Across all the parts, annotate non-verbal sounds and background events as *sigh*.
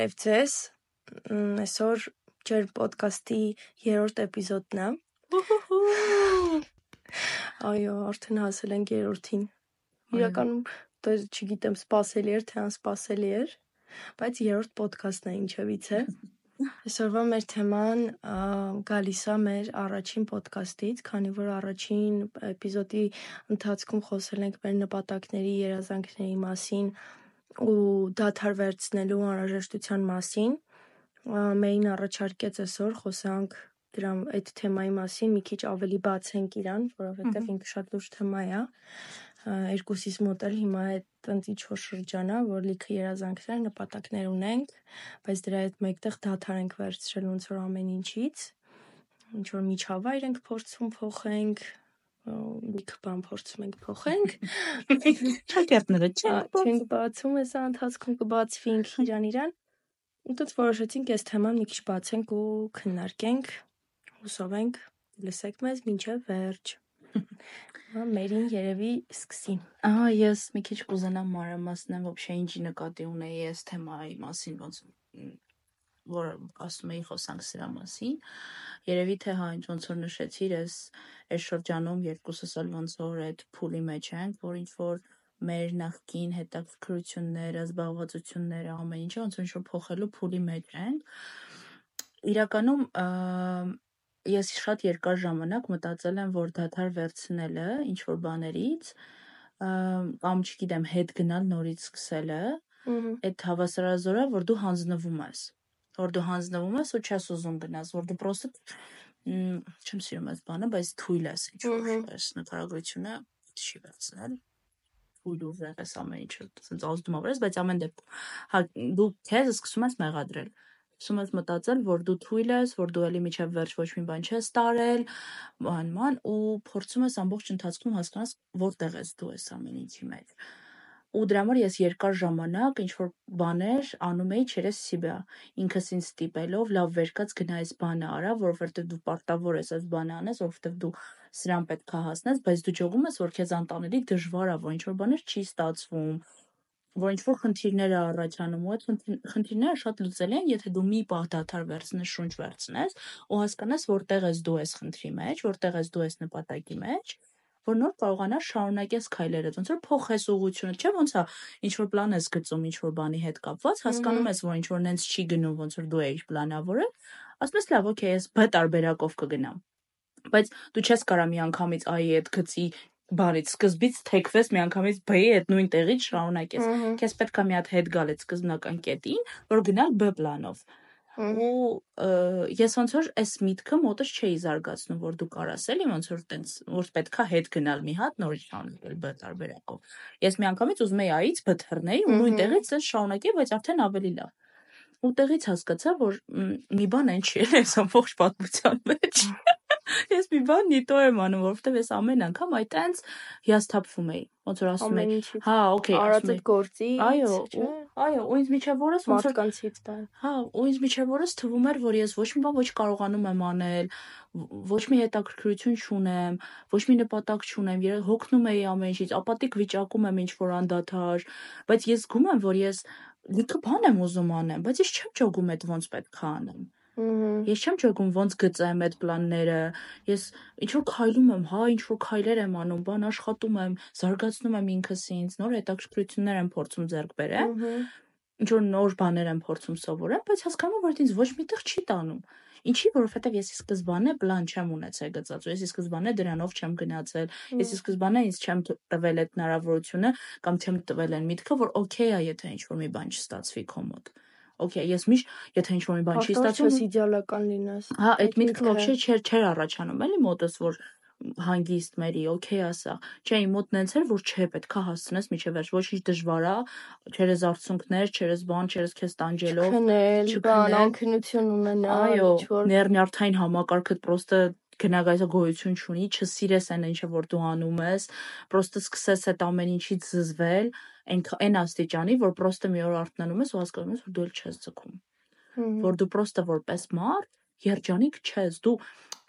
Բարև ձեզ։ Այսօր ջեր պոդքասթի երրորդ էպիզոդն է։ Այո, արդեն հասել ենք երրորդին։ Իրականում դա չգիտեմ, սпасելի էր թե անսպասելի էր, բայց երրորդ պոդքասթն է ինչևիցե։ *laughs* Այսօրվա մեր թեման գալիս է մեր առաջին ոդկասթից, քանի որ առաջին էպիզոդի ընթացքում խոսել ենք մեր նպատակների, երազանքների մասին, ու դադար վերցնելու անհրաժեշտության մասին։ Մերին առաջարկեց այսօր խոսանք դրա այդ թեմայի մասին, մի քիչ ավելի բացենք իրան, որովհետև ինքը շատ լուրջ թեմա է։ Երկուսիս մոտ էլ հիմա այդ տենց ինչ որ շրջան է, որ լիքը երազանքներ, նպատակներ ունենք, բայց դրա հետ մեկտեղ դադար ենք վերցրել ոնց որ ամեն ինչից։ Ինչ որ միջավայր ենք փորձում փոխենք, ա, լիքը բան փորձում ենք փոխենք։ *laughs* Շակերտները Ա, չեն Չենք բացում, հեսա ընթացքում կբացվի ինքը իրան իրան։ Ու դուք որոշեցինք այս թեման մի քիչ բացենք ու քննարկենք։ Հուսով ենք լսեք մեզ մինչև վերջ։ *laughs* Հիմա Մերին երևի սկսի։ Ահա ես մի քիչ կուզենամ մանրամասնեմ вообще ինչի նկատի ունեի այս թեմայի մասին, ոնց մ, որ ասում էի խոսանք սրա մասին։ Երևի թե հա ինչ ոնց որ նշեցիր, այս այս շրջանում երկուսս էլ ոնց որ այդ փուլի մեջ ենք, որ ինչ որ մեր նախկին հետաքրքրությունները, զբաղվածությունները, ամեն ինչը ոնց որ փոխելու փուլի մեջ ենք։ Իրականում ես շատ երկար ժամանակ մտածել եմ, որ դադար վերցնելը ինչ որ բաներից կամ չգիտեմ, հետ գնալ նորից սկսելը, այդ հավասարազոր է, որ դու հանձնվում ես։ Որ դու հանձնվում ես ու չես ուզում գնաս, որ դու պրոստը չեմ սիրում այս բանը, բայց թույլ ես ինչ որ այս նկարագրությունը չի վերցնել թույլ ուժեղ ես ամեն ինչը ասենց ազդում ավրես, բայց ամեն դեպքում հա դու քեզ սկսում ես մեղադրել։ Սկսում ես մտածել, որ դու թույլ ես, որ դու ելի միջև վերջ ոչ մի բան չես տարել, ման ման ու փորձում ես ամբողջ ընթացքում հասկանաս որտեղ ես դու այս ամեն ինչի մեջ։ Ու դրա համար ես երկար ժամանակ ինչ որ բաներ անում էի չերես սիբա։ Ինքս ինձ ստիպելով լավ վերկած գնա այս բանը արա, որովհետև դու պարտավոր ես այս բանը անես, որովհետև դու սրան պետքա հասնես, բայց դու ճողում ես, որ քեզ անտանելի դժվար է, որ ինչ որ բաներ չի ստացվում, որ ինչ որ խնդիրներ է առաջանում ու այդ խնդիր- խնդիրները շատ լուծելի են, եթե դու մի պահ դադար վերցնես, շունչ վերցնես ու հասկանաս որտեղ ես դու այս խնդրի մեջ, որտեղ ես դու այս նպատակի մեջ, որ նոր կարողանաս շարունակես քայլերը, ոնց որ փոխես ուղղությունը, չէ՞ ոնց է, ինչ որ պլան ես գծում ինչ որ բանի հետ կապված, հասկանում ես, որ ինչ որ նենց չի գնում, ոնց որ դու էիր պլանավորել, ասում ես լավ, օքեյ, ես B տարբերակով կգնամ։ Բայց դու չես կարա միանգամից A-ի հետ գծի բանից սկզբից թեքվես միանգամից B-ի հետ նույն տեղից շարունակես։ Քեզ պետքա մի հատ հետ գալ այդ սկզբնական կետին, որ գնալ B պլանով։ Ու ես ոնց որ այս միտքը մոտս չէի զարգացնում, որ դու կարաս էլի ոնց որ տենց որ պետքա հետ գնալ մի հատ նորից շարունակել B տարբերակով։ Ես միանգամից ուզում էի A-ից B թռնեի ու նույն տեղից էլ շարունակեի, բայց արդեն ավելի լավ։ Ու տեղից հասկացա, որ մի բան այն չի այս ամբողջ պատմության մեջ։ *laughs* Ես մի բան նիտո եմ անում, որովհետև ես ամեն անգամ այտենց հիասթափվում էի։ Ոնց որ ասում էի, հա, օքեյ, արած ասում այդ էի, գործից, այո, ու այո, ու ինձ միջև օրս ոնց որ Մարդկանցից բան։ Հա, ու ինձ միջև օրս թվում էր, որ ես ոչ մի բան ոչ կարողանում եմ անել, ոչ մի հետաքրքրություն չունեմ, ոչ մի նպատակ չունեմ, երբ հոգնում էի ամեն ինչից, ապատիկ վիճակում եմ ինչ որ անդադար, բայց ես զգում եմ, որ ես լիքը բան եմ ուզում անեմ, բայց ես չեմ ճոգում այդ ոնց պետք է անեմ։ Ես չեմ ճոգում ոնց գծեմ այդ պլանները։ Ես ինչ որ քայլում եմ, հա, ինչ որ քայլեր եմ անում, բան աշխատում եմ, զարգացնում եմ ինքս ինձ, նոր հետաքրքրություններ եմ փորձում ձեռք բերեմ Ահա։ ինչ որ նոր բաներ եմ փորձում սովորել, բայց հասկանում եմ, որ ինձ ոչ միտեղ չի տանում։ Ինչի, որովհետև ես ի սկզբանե պլան չեմ ունեցել գծած, ես ի սկզբանե դրանով չեմ գնացել։ Ես ի սկզբանե ինձ չեմ տվել այդ հնարավորությունը կամ չեմ տվել այն միտքը, որ օքեյ է, եթե ինչ որ մի բան չստացվի քո մոտ։ Օքեյ, ես միշտ, եթե ինչ որ մի բան չի Հաստատ ստացվում, չես իդեալական լինես։ հա, այդ Այդ միտքը միտքը։ вообще չէր չէր առաջանում, էլի մոտս, որ հանգիստ մերի, օքեյ ասա։ Չէ, իմ մոտ նենց էր, որ չէ, պետքա հասցնես միջև վերջ, ոչինչ դժվար է, չերես արցունքներ, չերես բան, չերես քեզ տանջելով, Չքնել, բան, չքնել։ անքնություն ունենալ, Այո, ինչ որ ներնյարդային համակարգը պրոստը գնագայսա գոյություն չունի, չսիրես այն ինչը որ դու անում ես, պրոստը սկսես այդ ամեն ինչից զզվել, այն այն աստիճանի, որ պրոստը մի օր արթնանում ես ու հասկանում ես, որ դու էլ չես Ահա։ որ դու պրոստը որպես մարդ երջանիկ չես, դու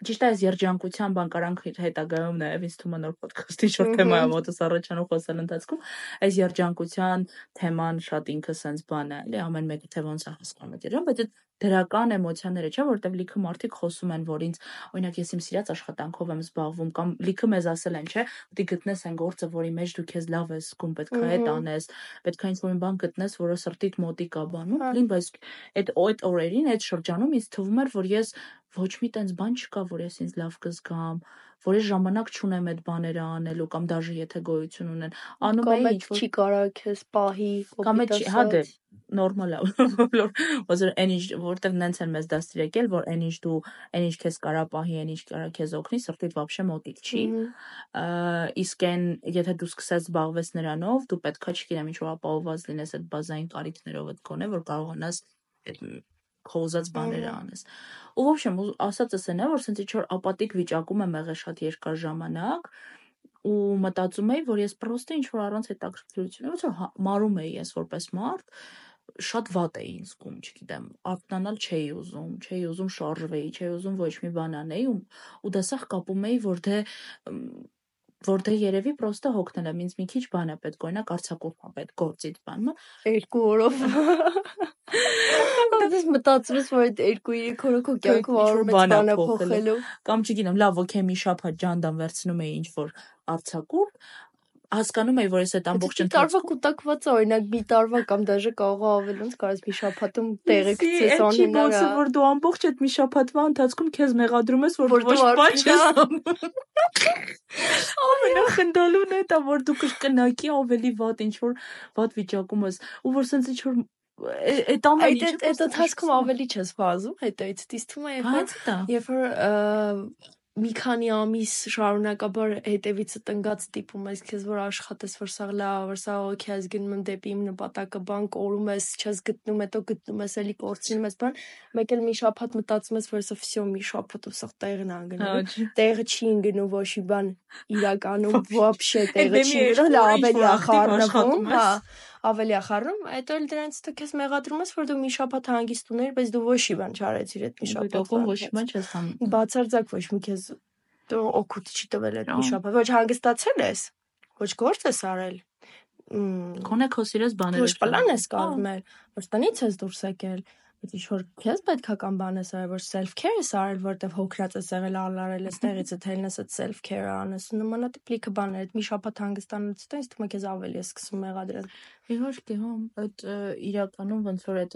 Ճիշտ է, այս երջանկության բան կարանք հետագայում նաև ինձ թվում է նոր ոդքասթի շուտ թեմայա մոտս առաջանում խոսել ընթացքում, այս երջանկության թեման շատ ինքը սենց բան է, էլի ամեն մեկը թե ոնց է հասկանում այդ երան, բայց այդ դրական էմոցիաները, չէ, որտեվ լիքը մարդիկ խոսում են, որ ինձ, օրինակ, ես իմ սիրած աշխատանքով եմ զբաղվում կամ լիքը մեզ ասել են, չէ, պետք է գտնես այն գործը, որի մեջ դու քեզ լավ ես զգում, պետք է այդ անես, պետք է ինչ-որ բան գտնես, որը սրտիդ մոտիկ է բանում, լին, բայց այդ այդ օրերին, այդ շրջանում ինձ թվում էր, որ ես ոչ մի տենց բան չկա, որ ես ինձ լավ կզգամ, որ ես ժամանակ չունեմ այդ բաները անելու կամ դաժե եթե գոյություն ունեն։ Անում եմ ինչ որ չի կարա քեզ պահի, կամ այդ հա դե նորմալ է, որ ոսր այն ինչ որտեվ նենց են մեզ դաստիարակել, որ այն ինչ դու այն ինչ քեզ կարա պահի, այն ինչ կարա քեզ օգնի, սրտիդ вообще մոտիկ չի։ Իսկ այն եթե դու սկսես զբաղվես նրանով, դու պետքա չգիտեմ ինչ որ ապահովված լինես այդ բազային կարիքներով այդ կոնե, որ կարողանաս այդ քո ուզած բաները անես։ Ու в общем, ասածս այն է, որ սենց ինչ որ ապատիկ վիճակում եմ եղել շատ երկար ժամանակ ու մտածում էի, որ ես պրոստը ինչ որ առանց հետաքրքրություն, ոնց որ հա, մարում էի ես որպես մարդ, շատ վատ էի ինձ զգում, չգիտեմ, արթնանալ չէի ուզում, չէի ուզում շարժվեի, չէի ուզում ոչ մի բան անեի ու ու դասախ կապում էի, որ դե որ դե երևի պրոստը հոգնել եմ, ինձ մի քիչ բան է պետք, օրինակ արցակուրտ է պետք գործից բանը։ Երկու օրով։ Դες մտածում որ այդ 2-3 օրը քո կյանքում արում ես բանը փոխելու։ Կամ չգիտեմ, լավ, օքեյ մի շաբաթ ջանդամ վերցնում էի ինչ որ արցակուրտ, հասկանում էի, որ ես այդ ամբողջ ընթացքում տարվա կուտակված է, օրինակ մի տարվա կամ դաժե կարող է ավել ոնց կարես մի շաբաթում տեղը գցես անհնար է։ որ դու ամբողջ այդ մի շաբաթվա ընթացքում քեզ մեղադրում ես, որ ոչ բան չես անում։ Ամենախնդալուն է դա, որ դու կրկնակի ավելի վատ ինչ որ վատ վիճակում ես, ու որ սենց ինչ որ այդ ամեն ինչը այդ ընթացքում ավելի չես վազում, հետո այդ դից թվում է, երբ որ մի քանի ամիս շարունակաբար հետևիցդ տնգած ստիպում ես քեզ, որ աշխատես, որ սաղ լավ ա, որ սաղ օքեյ ա, ես գնում դեպի իմ նպատակը, բան կորում ես, չես գտնում, հետո գտնում ես, էլի կորցնում ես, բան, մեկ էլ մի շաբաթ մտածում ես, որ սա վсё մի շաբաթ ու սա տեղն ան գնում։ Տեղը չի ընկնում ոչ մի բան իրականում, вообще տեղը չի ընկնում, լավ ավելի ա խառնվում, հա ավելի ախառնում, հետո էլ դրանից դու քեզ մեղադրում ես, որ դու մի շաբաթ հանգիստ ուներ, բայց դու ոչ մի բան չարեցիր այդ մի շաբաթ։ Ոչ մի բան չես անում։ Բացարձակ ոչ մի քեզ դու օգուտ չի տվել այդ մի շաբաթ։ Ոչ հանգստացել ես, ոչ գործ ես արել։ Քոնե քո սիրես բաները։ Ոչ պլան ես կազմել, ոչ տնից ես դուրս եկել Բայց ինչ որ քեզ պետքա կամ բան ես արել, որ self care ես արել, որտեվ հոգրած ես եղել ալարել ես տեղից այդ հելնես այդ self care-ը անես։ Նմանատիպ լիքը բաներ, այդ մի շաբաթ հանգստանալուց հետո ինձ թվում է քեզ ավելի է սկսում մեղադրել։ Իհարկե, հա, այդ իրականում ոնց որ այդ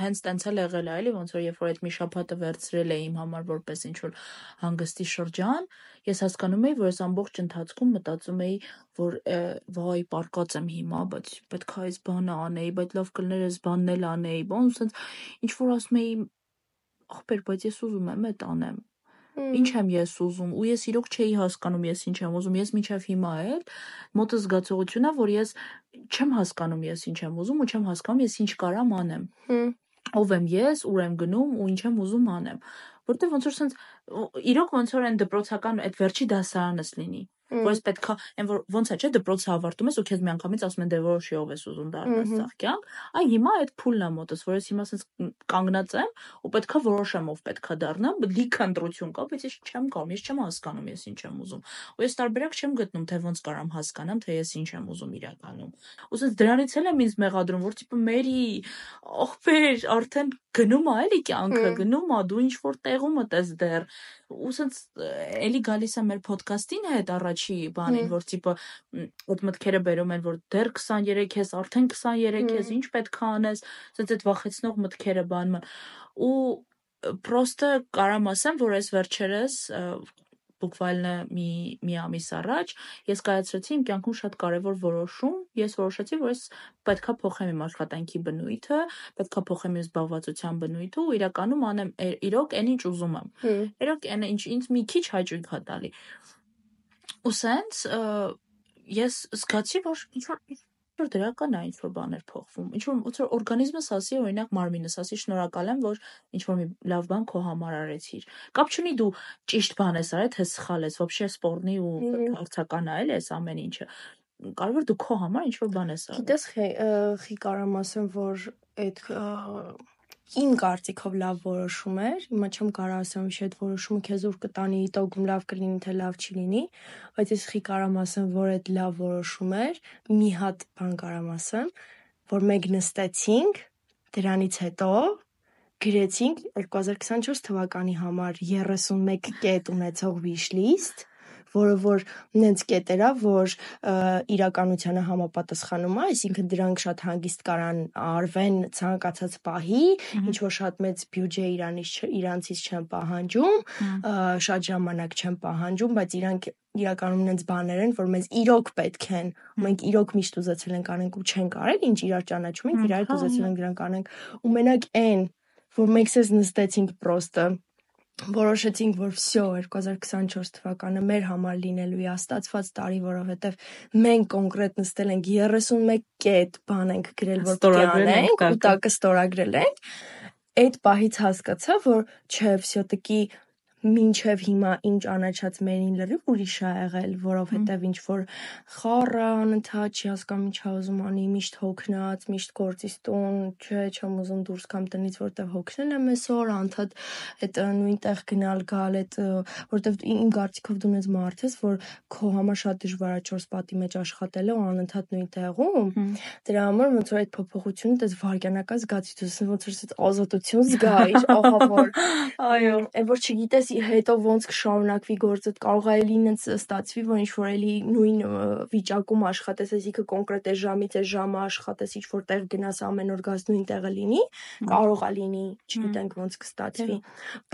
հենց տենց էլ եղել է, էլի, ոնց որ երբ որ այդ մի շաբաթը վերցրել էի իմ համար որպես ինչ որ հանգստի շրջան, ես հասկանում էի, որ այս ամբողջ ընթացքում մտածում էի, որ վայ, պարկած եմ հիմա, բայց պետք է այս բանը անեի, բայց լավ կլներ այս բանն էլ անեի, բան, ուսենց ինչ որ ասում էի, ախպեր, բայց ես ուզում եմ այդ անեմ Ինչ եմ ես ուզում ու ես իրոք չէի հասկանում ես ինչ եմ ուզում ես մինչև հիմա էլ մոտը զգացողություն է որ ես չեմ հասկանում ես ինչ եմ ուզում ու չեմ հասկանում ես ինչ կարամ անեմ ով եմ ես ուր եմ գնում ու ինչ եմ ուզում անեմ որտեվ ոնց որ sense իրոք ոնց որ այն դպրոցական այդ վերջի դասարանս լինի որ ես պետքա այն որ ոնց է չէ դպրոցը ավարտում ես ու քեզ միանգամից ասում են դե որոշի ով ես ուզում դառնալ սաղ կյանք այ հիմա այդ փուլն է մոտս որ ես հիմա ասես կանգնած եմ ու պետքա որոշեմ ով պետքա դառնամ լիքը ընտրություն կա բայց ես չեմ կարող ես չեմ հասկանում ես ինչ եմ ուզում ու ես տարբերակ չեմ գտնում թե ոնց կարամ հասկանամ թե ես ինչ եմ ուզում իրականում ու ասես դրանից էլ եմ ինձ մեղադրում որ տիպը մերի ախպեր արդեն գնում է էլի կյանքը գնում է դու ինչ որ տեղում ես դեռ ու ասես էլի գալիս է մեր ոդկասթին հետ առաջ առաջի բանին, որ տիպը այդ մտքերը բերում են, որ դեռ 23 ես, արդեն 23 ես, ինչ պետք է անես, ասենց այդ վախեցնող մտքերը բանում են։ Ու պրոստը կարամ ասեմ, որ այս վերջերս բուկվալնը մի մի ամիս առաջ ես կայացրեցի իմ կյանքում շատ կարևոր որոշում։ Ես որոշեցի, որ ես պետքա փոխեմ իմ աշխատանքի բնույթը, պետքա փոխեմ իմ զբաղվածության բնույթը ու իրականում անեմ իրոք այն ինչ ուզում եմ։ Իրոք այն ինչ ինձ մի քիչ հաճույք հա տալի։ Ու սենց ես զգացի, որ ինչ որ որ դրական է ինչ որ բաներ փոխվում։ Ինչ որ ոնց որ օրգանիզմս ասի, օրինակ մարմինս ասի, շնորհակալ եմ, որ ինչ որ մի լավ բան քո համար արեցիր։ Կապ չունի դու ճիշտ բան ես արել, թե սխալ ես, вообще սպորտնի ու հարցական է էլ այս ամեն ինչը։ Կարևոր դու քո համար ինչ որ բան ես արել։ Գիտես, խի կարամ ասեմ, որ այդ իմ կարծիքով լավ որոշում էր։ Հիմա չեմ կարող ասեմ, որ այդ որոշումը քեզ ուր կտանի, իտոգում լավ կլինի, թե լավ չի լինի, բայց ես խի կարամ ասեմ, որ այդ լավ որոշում էր։ Մի հատ բան կարամ ասեմ, որ մենք նստեցինք, դրանից հետո գրեցինք 2024 թվականի համար 31 կետ ունեցող wish list որը որ նենց կետերա, որ իրականությանը համապատասխանում է, այսինքն դրանք շատ հանգիստ կարան արվեն ցանկացած պահի, ինչ որ շատ մեծ բյուջե իրանից իրանցից չեն պահանջում, շատ ժամանակ չեն պահանջում, բայց իրանք իրականում նենց բաներ են, որ մեզ իրոք պետք են։ Մենք իրոք միշտ ուզեցել ենք անենք ու չենք արել, ինչ իրար ճանաչում ենք, իրար ուզեցել ենք դրանք անենք։ Ու մենակ այն, որ մենք ցես նստեցինք պրոստը որոշեցինք, որ վսյո 2024 թվականը մեր համար լինելու է աստացված տարի, որովհետև մենք կոնկրետ նստել ենք 31 կետ բան ենք գրել, որ պետք է անենք, ու դա կստորագրել ենք։ Այդ պահից հասկացա, որ չէ, վսյո տկի մինչև հիմա ինչ անաչած մերին լրիվ ուրիշ է եղել, որովհետև ինչ որ խառը անընդհատ չի հասկանում ինչա ուզում անի, միշտ հոգնած, միշտ գործից տուն, չէ, չեմ ուզում դուրս գամ տնից, որտեվ հոգնել եմ այսօր, անդադ այդ նույնտեղ գնալ գալ, այդ որտեվ իմ կարծիքով դու նես մարդ ես, որ քո համար շատ դժվար է 4 պատի մեջ աշխատելը ու անընդհատ նույն տեղում։ Դրա համար ոնց որ այդ փոփոխությունը դες վարկանական զգացություն ոնց որ ազատություն զգայր, *laughs* ահա որ այո, այն որ չգիտես հետո ոնց կշարունակվի գործը, կարող է էլի ինձ ստացվի, որ ինչ որ էլի նույն վիճակում աշխատես, այսինքն կոնկրետ այս ժամից այս ժամը աշխատես, ինչ որ տեղ գնաս ամեն օր գաս նույն տեղը լինի, կարող է լինի, չգիտենք ոնց կստացվի,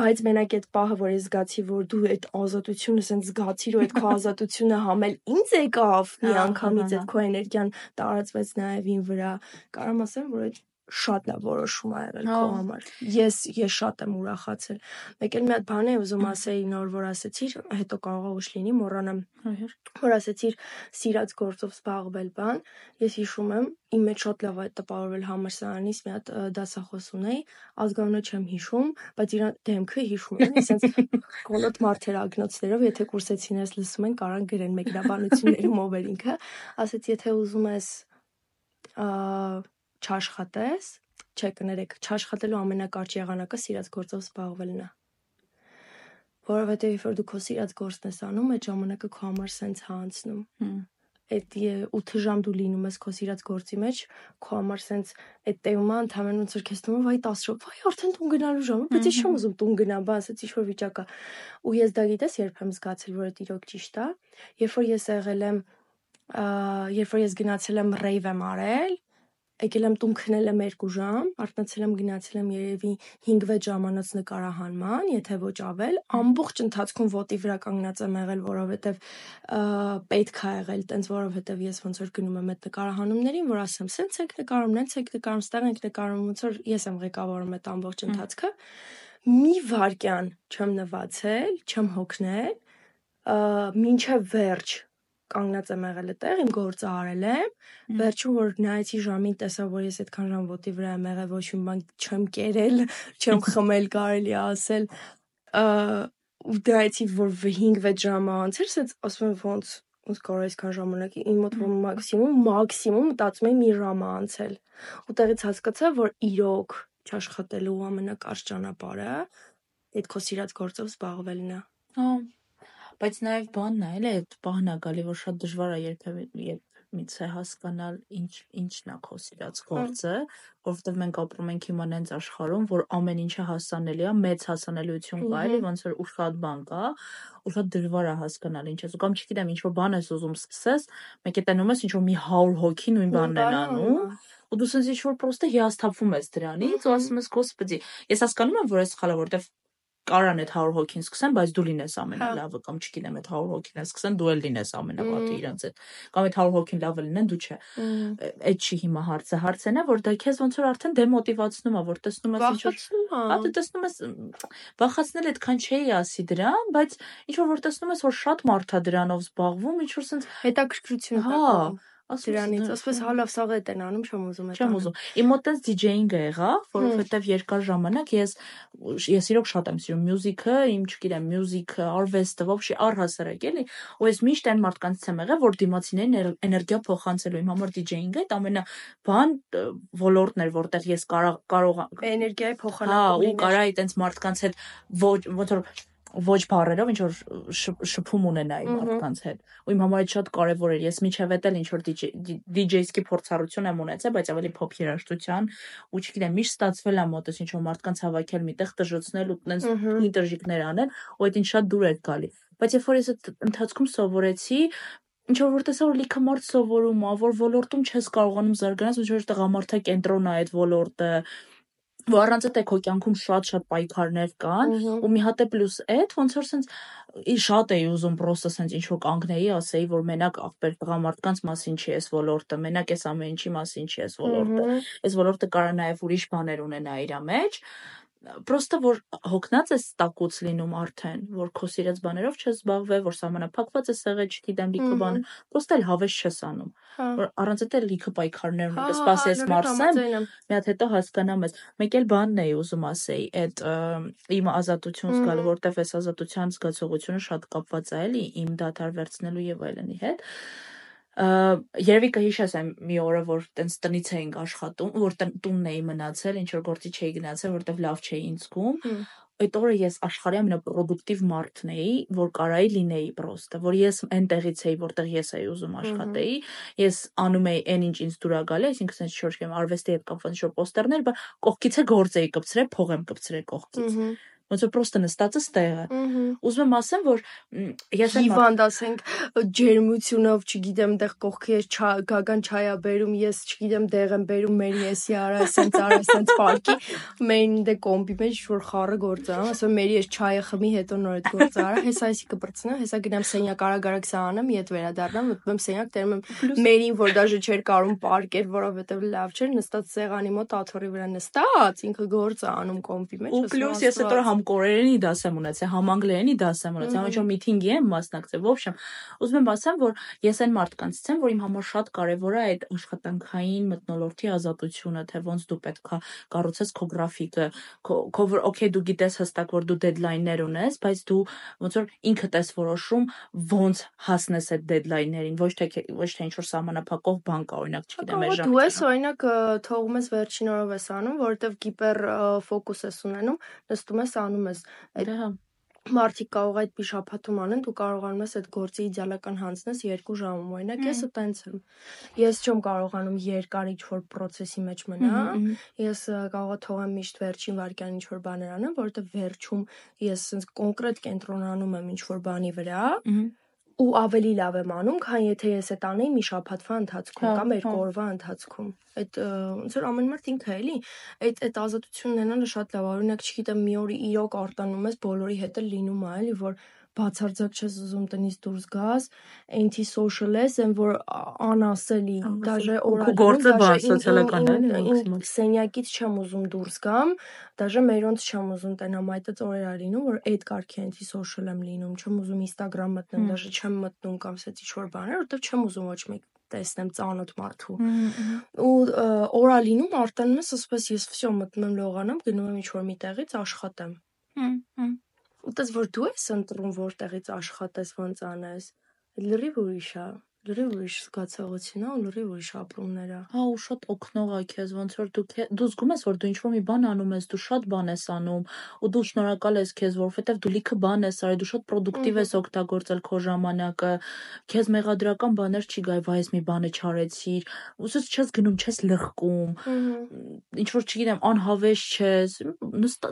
բայց մենակ այդ պահը, որ ես զգացի, որ դու այդ ազատությունը սենց զգացիր ու այդ քո *laughs* ազատությունը համել ինձ եկավ մի անգամից այդ քո էներգիան տարածվեց նաև ին վրա, կարամ ասեմ, որ այդ շատ լավ որոշում ա եղել քո համար։ Ես ես շատ եմ ուրախացել։ Մեկ էլ մի հատ բան է ուզում ասեի նոր որ ասեցիր, հետո կարող է ուշ լինի, մոռանամ։ Որ ասեցիր սիրած գործով զբաղվել բան, ես հիշում եմ, իմ մեջ շատ լավ է տպավորվել համալսարանից մի հատ դասախոս ունեի, ազգանունը չեմ հիշում, բայց իր դեմքը հիշում եմ, ասենց *laughs* կոլոտ մարդեր ագնոցներով, եթե կուրսեցիներս լսում են, կարան գրեն մեկնաբանություններում ով էր ինքը, ասեց, եթե ուզում ես չաշխատես, չէ կներեք, չաշխատելու ամենակարճ եղանակը սիրած գործով զբաղվելն է։ Որովհետև երբ որ դու քո սիրած գործն ես անում, այդ ժամանակը քո համար սենց հա անցնում։ Այդ 8 ժամ դու լինում ես քո սիրած գործի մեջ, քո համար սենց այդ տեյմը ընդհանրեն ոնց որ քեզ թվում է, վայ 10 ժամ, վայ արդեն տուն գնալու ժամ, բայց ես չեմ ուզում տուն գնամ, բա ասեցի ինչ որ վիճակա։ Ու ես դա գիտես երբ եմ զգացել, որ այդ իրոք ճիշտ է, երբ որ ես եղել եմ երբ որ ես գնացել եմ ռեյվ եմ արել, եկել եմ տուն քնել եմ 2 ժամ, արթնացել եմ գնացել եմ երևի 5-6 ժամանոց նկարահանման, եթե ոչ ավել, ամբողջ ընթացքում ոտի վրա կանգնած եմ եղել, որովհետև պետք է եղել, տենց որովհետև ես ոնց որ գնում եմ այդ նկարահանումներին, որ ասեմ, սենց եք նկարում, նենց եք նկարում, ստեղ եք նկարում, ոնց որ ես եմ ղեկավարում այդ ամբողջ ընթացքը։ Մի վարքյան չեմ նվացել, չեմ հոգնել, մինչև վերջ կանգնած եմ եղել այդտեղ, իմ գործը արել եմ, վերջում որ նայեցի ժամին, տեսա, որ ես այդքան ժամ ոտի վրա եմ եղել, ոչ մի բան չեմ կերել, *laughs* չեմ խմել, կարելի ասել, ու դրայցի որ 5-6 ժամ անց էր, ասես ասում եմ ոնց ոնց կարող է այսքան ժամանակի իմ մոտ որ մաքսիմում մաքսիմում մտածում եմ մի ժամ անցել ու տեղից հասկացա որ իրոք չաշխատելու ամենակարճ ճանապարհը այդ քո սիրած գործով զբաղվելն է հա Բայց նաև բանն է, էլի այդ պահն ա գալի, որ շատ դժվար է երբևէ երբմիցե հասկանալ ինչ ինչն ա քո սիրած հա։ գործը, որովհետև մենք ապրում ենք հիմա նենց աշխարհում, որ ամեն ինչը հասանելի է, մեծ հասանելիություն կա, էլի ոնց որ ուրախատ բան կա, ու շատ դժվար է հասկանալ ինչ ես, կամ չգիտեմ, ինչ որ բան ես ուզում սկսես, մեկ է տենում ես ինչ որ մի 100 հոգի նույն բանն են անում, ու դու sense ինչ որ պրոստը հիասթափվում ես դրանից ու ասում ես «Գոսպեդի»։ Ես հասկանում եմ, որ այս սխալ է, որովհետև կարան այդ 100 հոգին սկսեն, բայց դու լինես ամենալավը կամ չգիտեմ այդ 100 հոգին են սկսեն, դու էլ լինես ամենավատը իրանց հետ։ Կամ այդ 100 հոգին լավը լինեն, դու չէ։ Այդ չի հիմա հարցը։ Հարցն է, որ դա քեզ ոնց որ արդեն դեմոտիվացնում է, որ տեսնում ես ինչ որ հա դու տեսնում ես վախացնել այդքան չէի ասի դրան, բայց ինչ որ որ տեսնում ես որ շատ մարդ է դրանով զբաղվում, ինչ որ sense հետաքրքրություն հա Դրանից ասես հա լավ սաղ էտ են անում, չեմ ուզում այդ։ Չեմ ուզում։ Իմ մոտ էս DJ-ինգը եղավ, որովհետև երկար ժամանակ ես ես իրոք շատ եմ սիրում մյուզիկը, իմ չգիտեմ, մյուզիկը, արվեստը, вообще առհասարակ էլի, ու ես միշտ այն մարդկանց եմ եղել, որ դիմացիներին էներգիա փոխանցելու իմ համար DJ-ինգը այդ ամենա բան ոլորտն էր, որտեղ ես կարող կարող էներգիայի փոխանակում լիներ։ Հա, ու կարա այտենց մարդկանց հետ ոչ ոնց որ ոչ բառերով ինչ որ շփում ունենայի մարդկանց հետ։ Ու իմ համար շատ կարևոր էր։ Ես միջև էլ ինչ որ DJ-սկի փորձառություն եմ ունեցել, բայց ավելի փոփ երաժշտության ու չգիտեմ, միշտ ստացվել է մոտս ինչ որ մարդկանց հավաքել միտեղ տժժեցնել ու տենց ինտերժիկներ անել, ու այդ ինչ շատ դուր էր գալի։ Բայց երբ որ ես այդ ընթացքում սովորեցի, ինչ որ տեսա որ լիքը մարդ սովորում ա, որ ոլորտում չես կարողանում զարգանալ, ինչ որ տղամարդա կենտրոն է այդ ոլորտը, ու առանց այդ քո կյանքում շատ-շատ պայքարներ կան ու մի հատ է պլյուս այդ ոնց որ սենց շատ էի ուզում պրոստը սենց ինչ որ կանգնեի ասեի որ մենակ ախպեր տղամարդկանց մասին չի էս ոլորտը մենակ էս ամեն ինչի մասին չի էս ոլորտը էս ոլորտը կարա նաև ուրիշ բաներ ունենա իր մեջ պրոստը որ հոգնած ես տակուց լինում արդեն, որ քո սիրած բաներով չես զբաղվել, որ սահմանափակված ես եղել, չգիտեմ, լիքը բան, պրոստը էլ հավես չես անում։ հա։ Որ առանց այդ լիքը պայքարներ ունի, կսպասես մարսեմ, մի հատ հետո հասկանամ ես։ Մեկ էլ բանն էի ուզում ասեի, այդ իմ ազատություն զգալը, որտեվ այս ազատության զգացողությունը շատ կապված է էլի իմ դաթար վերցնելու եւ այլնի հետ երևի կհիշես այն մի օրը, որ տենց տնից էինք աշխատում, որ տունն էի մնացել, ինչ որ գործի չէի գնացել, որտեվ լավ չէի ինձ զգում։ Այդ օրը ես աշխարհի ամենապրոդուկտիվ մարդն էի, որ կարայի լինեի պրոստը, որ ես այնտեղից էի, որտեղ ես էի ուզում աշխատեի, ես անում էի այն ինչ ինձ դուրա գալի, այսինքն sense շորժ կամ արվեստի հետ կապված ինչ-որ պոստերներ, բայց կողքից է գործ էի կպցրել, փող եմ կպցրել կողքից ոնց որ պրոստը նստած ես տեղը։ Ուզում եմ ասեմ, որ ես այն հիվանդ ասենք ջերմությունով, չգիտեմ, դեղ կողքի ես գագան չայա բերում, ես չգիտեմ, դեղ եմ բերում մեր եսի արա, ասենց արա, ասենց պարկի, մեն դե կոմպի մեջ որ խառը գործ ա, ասում մերի ես չայը խմի, հետո նոր այդ գործ արա, հեսա այսի կբրծնա, հեսա գնամ սենյակ արագ-արագ սանամ, իդ վերադառնամ, մտնում սենյակ, տերում եմ մերին, որ դաժե չէր կարում պարկեր, որովհետև լավ չէր, նստած սեղանի մոտ աթոռի վրա նստած, ինքը գործ ա անում կոմպի մեջ։ Ու պլյուս ես այդ համ կորերենի դաս եմ ունեցել, համ անգլերենի դաս եմ ունեցել, համ ինչ-որ միտինգի եմ մասնակցել, ոչ չեմ։ Ուզում եմ ասեմ, որ ես այն մարդկանցից եմ, որ իմ համար շատ կարևոր է այդ աշխատանքային մտնոլորտի ազատությունը, թե ոնց դու պետքա կառուցես քո գրաֆիկը, քո օքեյ դու գիտես հստակ որ դու դեդլայններ ունես, բայց դու ոնց որ ինքդ ես որոշում ոնց հասնես այդ դեդլայններին, ոչ թե ոչ թե ինչ-որ սահմանափակող բան կա, օրինակ, չգիտեմ, այժմ։ Դու ես օրինակ թողում ես վերջին օրով ես անում, որովհետև գիպեր ֆոկուս ես ունենում, նստում ես անում ես այդ հա մարդիկ կարող այդ շաբաթում անեն, դու կարողանում ես այդ գործի իդեալական հանձնես 2 ժամում։ Օրինակ եսը տենց եմ։ Ես չեմ կարողանում երկար ինչ-որ process-ի մեջ մնալ։ Ես կարող թողեմ միշտ վերջին վարքյան ինչ-որ բաներ անեմ, որովհետև վերջում ես sense կոնկրետ կենտրոնանում եմ ինչ-որ բանի վրա ու ավելի լավ եմ անում, քան եթե ես այդ անեի մի շաբաթվա ընթացքում հա, կամ երկու հա։ օրվա ընթացքում։ Այդ ոնց որ ամեն մարդ ինքը էլի, այդ այդ ազատությունն ունենալը շատ լավ Օրինակ, չգիտեմ, մի օր իրոք արտանում ես, բոլորի հետ էլ լինում է, էլի, որ բացարձակ չես ուզում տնից դուրս գաս, anti social ես, այն որ անասելի, դաժե օրը գործը բան սոցիալական է, Սենյակից չեմ ուզում դուրս գամ, դաժե մերոնց չեմ ուզում տենամ այդ օրեր ա լինում, որ այդ կարգի anti social եմ լինում, չեմ ուզում Instagram մտնեմ, դաժե չեմ մտնում կամ ասեցի ինչ-որ բաներ, որովհետև չեմ ուզում ոչ մեկ տեսնեմ ծանոթ մարդու։ Ու օրա լինում արտանում ես, ասես ես վсё մտնում լողանամ, գնում եմ ինչ-որ մի տեղից աշխատեմ։ Հմ, Ուտես որ դու ես ընտրում որտեղից աշխատես, ոնց անես։ Լրիվ ուրիշ է լրիվ ուրիշ զգացողություն է ու լրիվ ուրիշ ապրումներ է։ Հա, ու շատ օգնող է քեզ, ոնց որ դու դու զգում ես, որ դու ինչ-որ մի բան անում ես, դու շատ բան ես անում, ու դու շնորհակալ ես քեզ, որովհետև դու լիքը բան ես արել, դու շատ պրոդուկտիվ ես օգտագործել քո ժամանակը, քեզ մեղադրական բաներ չի գայ, վայ, ես մի բանը չարեցիր, ուսից չես գնում, չես լղկում, ինչ որ չգիտեմ, անհավես չես,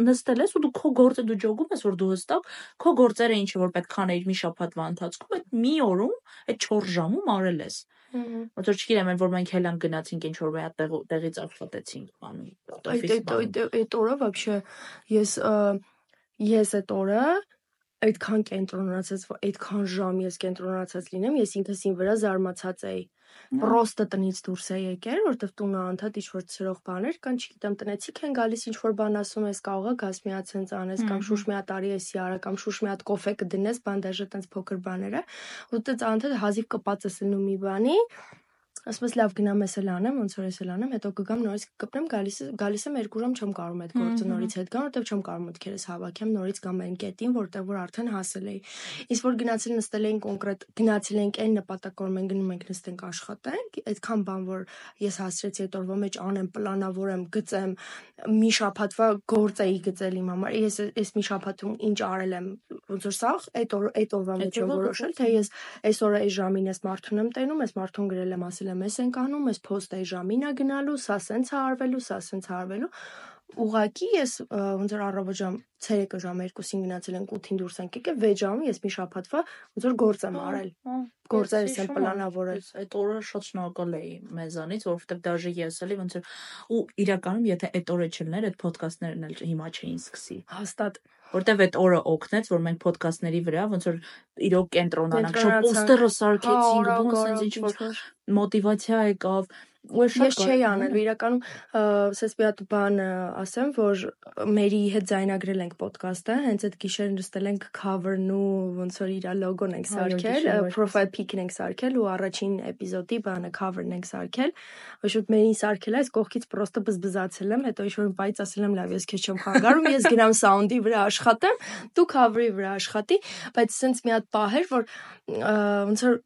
նստել ես ու դու քո գործը դու ջոգում ես, որ դու հստակ քո գործերը ինչ որ պետք անեիր մի շաբաթվա ընթացքում, այդ մի օրում, այդ 4 ժամում դեպքում արել ես։ Ոնց որ չգիտեմ, այն որ մենք հելան գնացինք ինչ որ վրա տեղից աշխատեցինք բանում։ Այդ այդ այդ օրը вообще ես ես այդ օրը այդքան կենտրոնացած, այդքան ժամ ես կենտրոնացած լինեմ, ես ինքս ին վրա զարմացած էի։ Պրոստը տնից դուրս է եկել, որտեվ տունը անդադ ինչ-որ ծրող բաներ կան, չգիտեմ, տնեցիք են գալիս ինչ-որ բան ասում ես, կարող է գազ մի հատ սենց անես կամ շուշ մի հատ արի էսի արա կամ շուշ մի հատ կոֆե կդնես, բան դաժե տենց փոքր բաները, ու տենց անդադ հազիվ կպած ես լինում մի բանի, Ասում ես լավ գնամ ես էլ անեմ, ոնց որ ես էլ անեմ, հետո կգամ նորից կկպնեմ, գալիս գալիս եմ 2 ժամ չեմ կարող այդ գործը նորից հետ գամ, որտեվ չեմ կարող մտքերս հավաքեմ, նորից կամ այն կետին, որտեվ որ արդեն հասել էի։ Իսկ որ գնացել նստել էին կոնկրետ, գնացել ենք այն նպատակով մենք գնում ենք նստենք աշխատենք, այդքան բան որ ես հասցրեցի այդ օրվա մեջ անեմ, պլանավորեմ, գծեմ, մի շաբաթվա գործ էի գծել իմ համար։ Ես այս մի շաբաթում ինչ արել եմ, ոնց որ սա այդ այդ օրվա մեջ որոշել, թե ես այսօր այս ժամին ես մարդուն եմ տենում, այս մարդուն գրել եմ, ասել եմ, ես ենք անում, այս post այս ժամին է գնալու, սա սենց է արվելու, սա սենց է արվելու ուղակի ես ոնց որ առավոտ ժամ ցերեկը ժամ 2-ին գնացել ենք 8-ին դուրս ենք եկել 6 ժամը ես մի շաբաթվա ոնց որ գործ եմ արել գործերս եմ պլանավորել այդ օրը շատ շնորհակալ էի մեզանից որովհետև դաժե ես էլի ոնց որ ու իրականում եթե այդ օրը չլներ այդ ոդկասթներն էլ հիմա չէին սկսի հաստատ որտեվ այդ օրը օգնեց որ մենք ոդկասթների վրա ոնց որ իրոք կենտրոնանանք շոտ պոստերը սարքեցինք ոնց ինձ ինչ որ մոտիվացիա եկավ ես չէի անել իրականում ասես մի հատ բան ասեմ որ մերի հետ զայնագրել ենք ոդկասթը հենց այդ գիշեր նստել ենք cover-ն ու ոնց որ իր լոգոն ենք սարքել profile pic-ն ենք սարքել ու առաջին էպիզոդի բանը cover-ն ենք սարքել շուտ մերին սարքել այս կողքից պրոստը բզբզացել եմ հետո ինչ որ բայց ասել եմ լավ ես քեզ չեմ խանգարում ես գնամ sound-ի վրա աշխատեմ դու cover-ի վրա աշխատի բայց սենց մի հատ պահ էր որ ոնց որ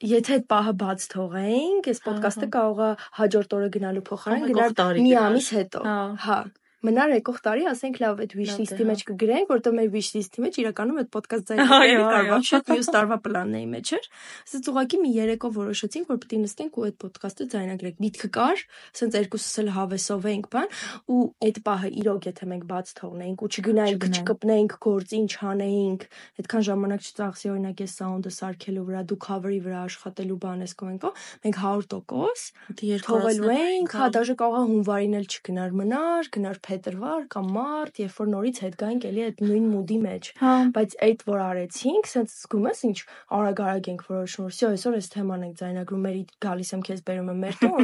Եթե այդ պահը բաց թողեինք, այս ոդկասթը կարող է հաջորդ օրը գնալու փոխարեն գնալ մի ամիս հետո։ Հա մնար եկող տարի ասենք լավ այդ wish list-ի մեջ կգրենք, որտեղ մեր wish list-ի մեջ իրականում այդ podcast ձայնը կարող շատ մյուս տարվա պլանների մեջ էր։ Ասած ուղղակի մի երեկո որոշեցինք, որ պետք է նստենք ու այդ podcast-ը ձայնագրենք։ Միտքը կար, ասենց երկուսս էլ հավեսով էինք բան, ու այդ պահը իրոք եթե մենք բաց թողնեինք ու չգնայինք, չկպնեինք գործին, չանեինք, այդքան ժամանակ չծախսի օրինակ այս sound-ը սարքելու վրա, դու cover-ի վրա աշխատելու բան ես կողենքո, մենք 100% թողելու էինք, հա դաժե կարող է հունվարին էլ չգնար մնար, գնար փետրվար կամ մարտ, երբ որ նորից հետ գայինք էլի այդ նույն մուդի մեջ։ հա։ Բայց այդ որ արեցինք, sense զգում ես ինչ արագ-արագ ենք որոշում, որ всё, այսօր այս թեման ենք ձայնագրում, մերի գալիս եմ քեզ բերում եմ մեր տուն,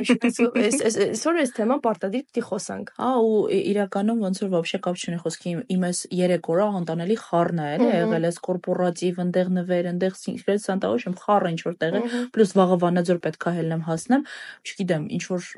այս այս այսօր այս թեման պարտադիր պիտի խոսանք։ Հա ու իրականում ոնց որ вообще կապ չունի խոսքի իմ այս 3 օրը անտանելի խառն է էլի եղել այս կորպորատիվ ընդեղ նվեր, ընդեղ սինքրետ սանտաուշ եմ խառը ինչ որ տեղ է, պլյուս վաղը վանաձոր պետքա հելնեմ հասնեմ, չգիտեմ, ինչ որ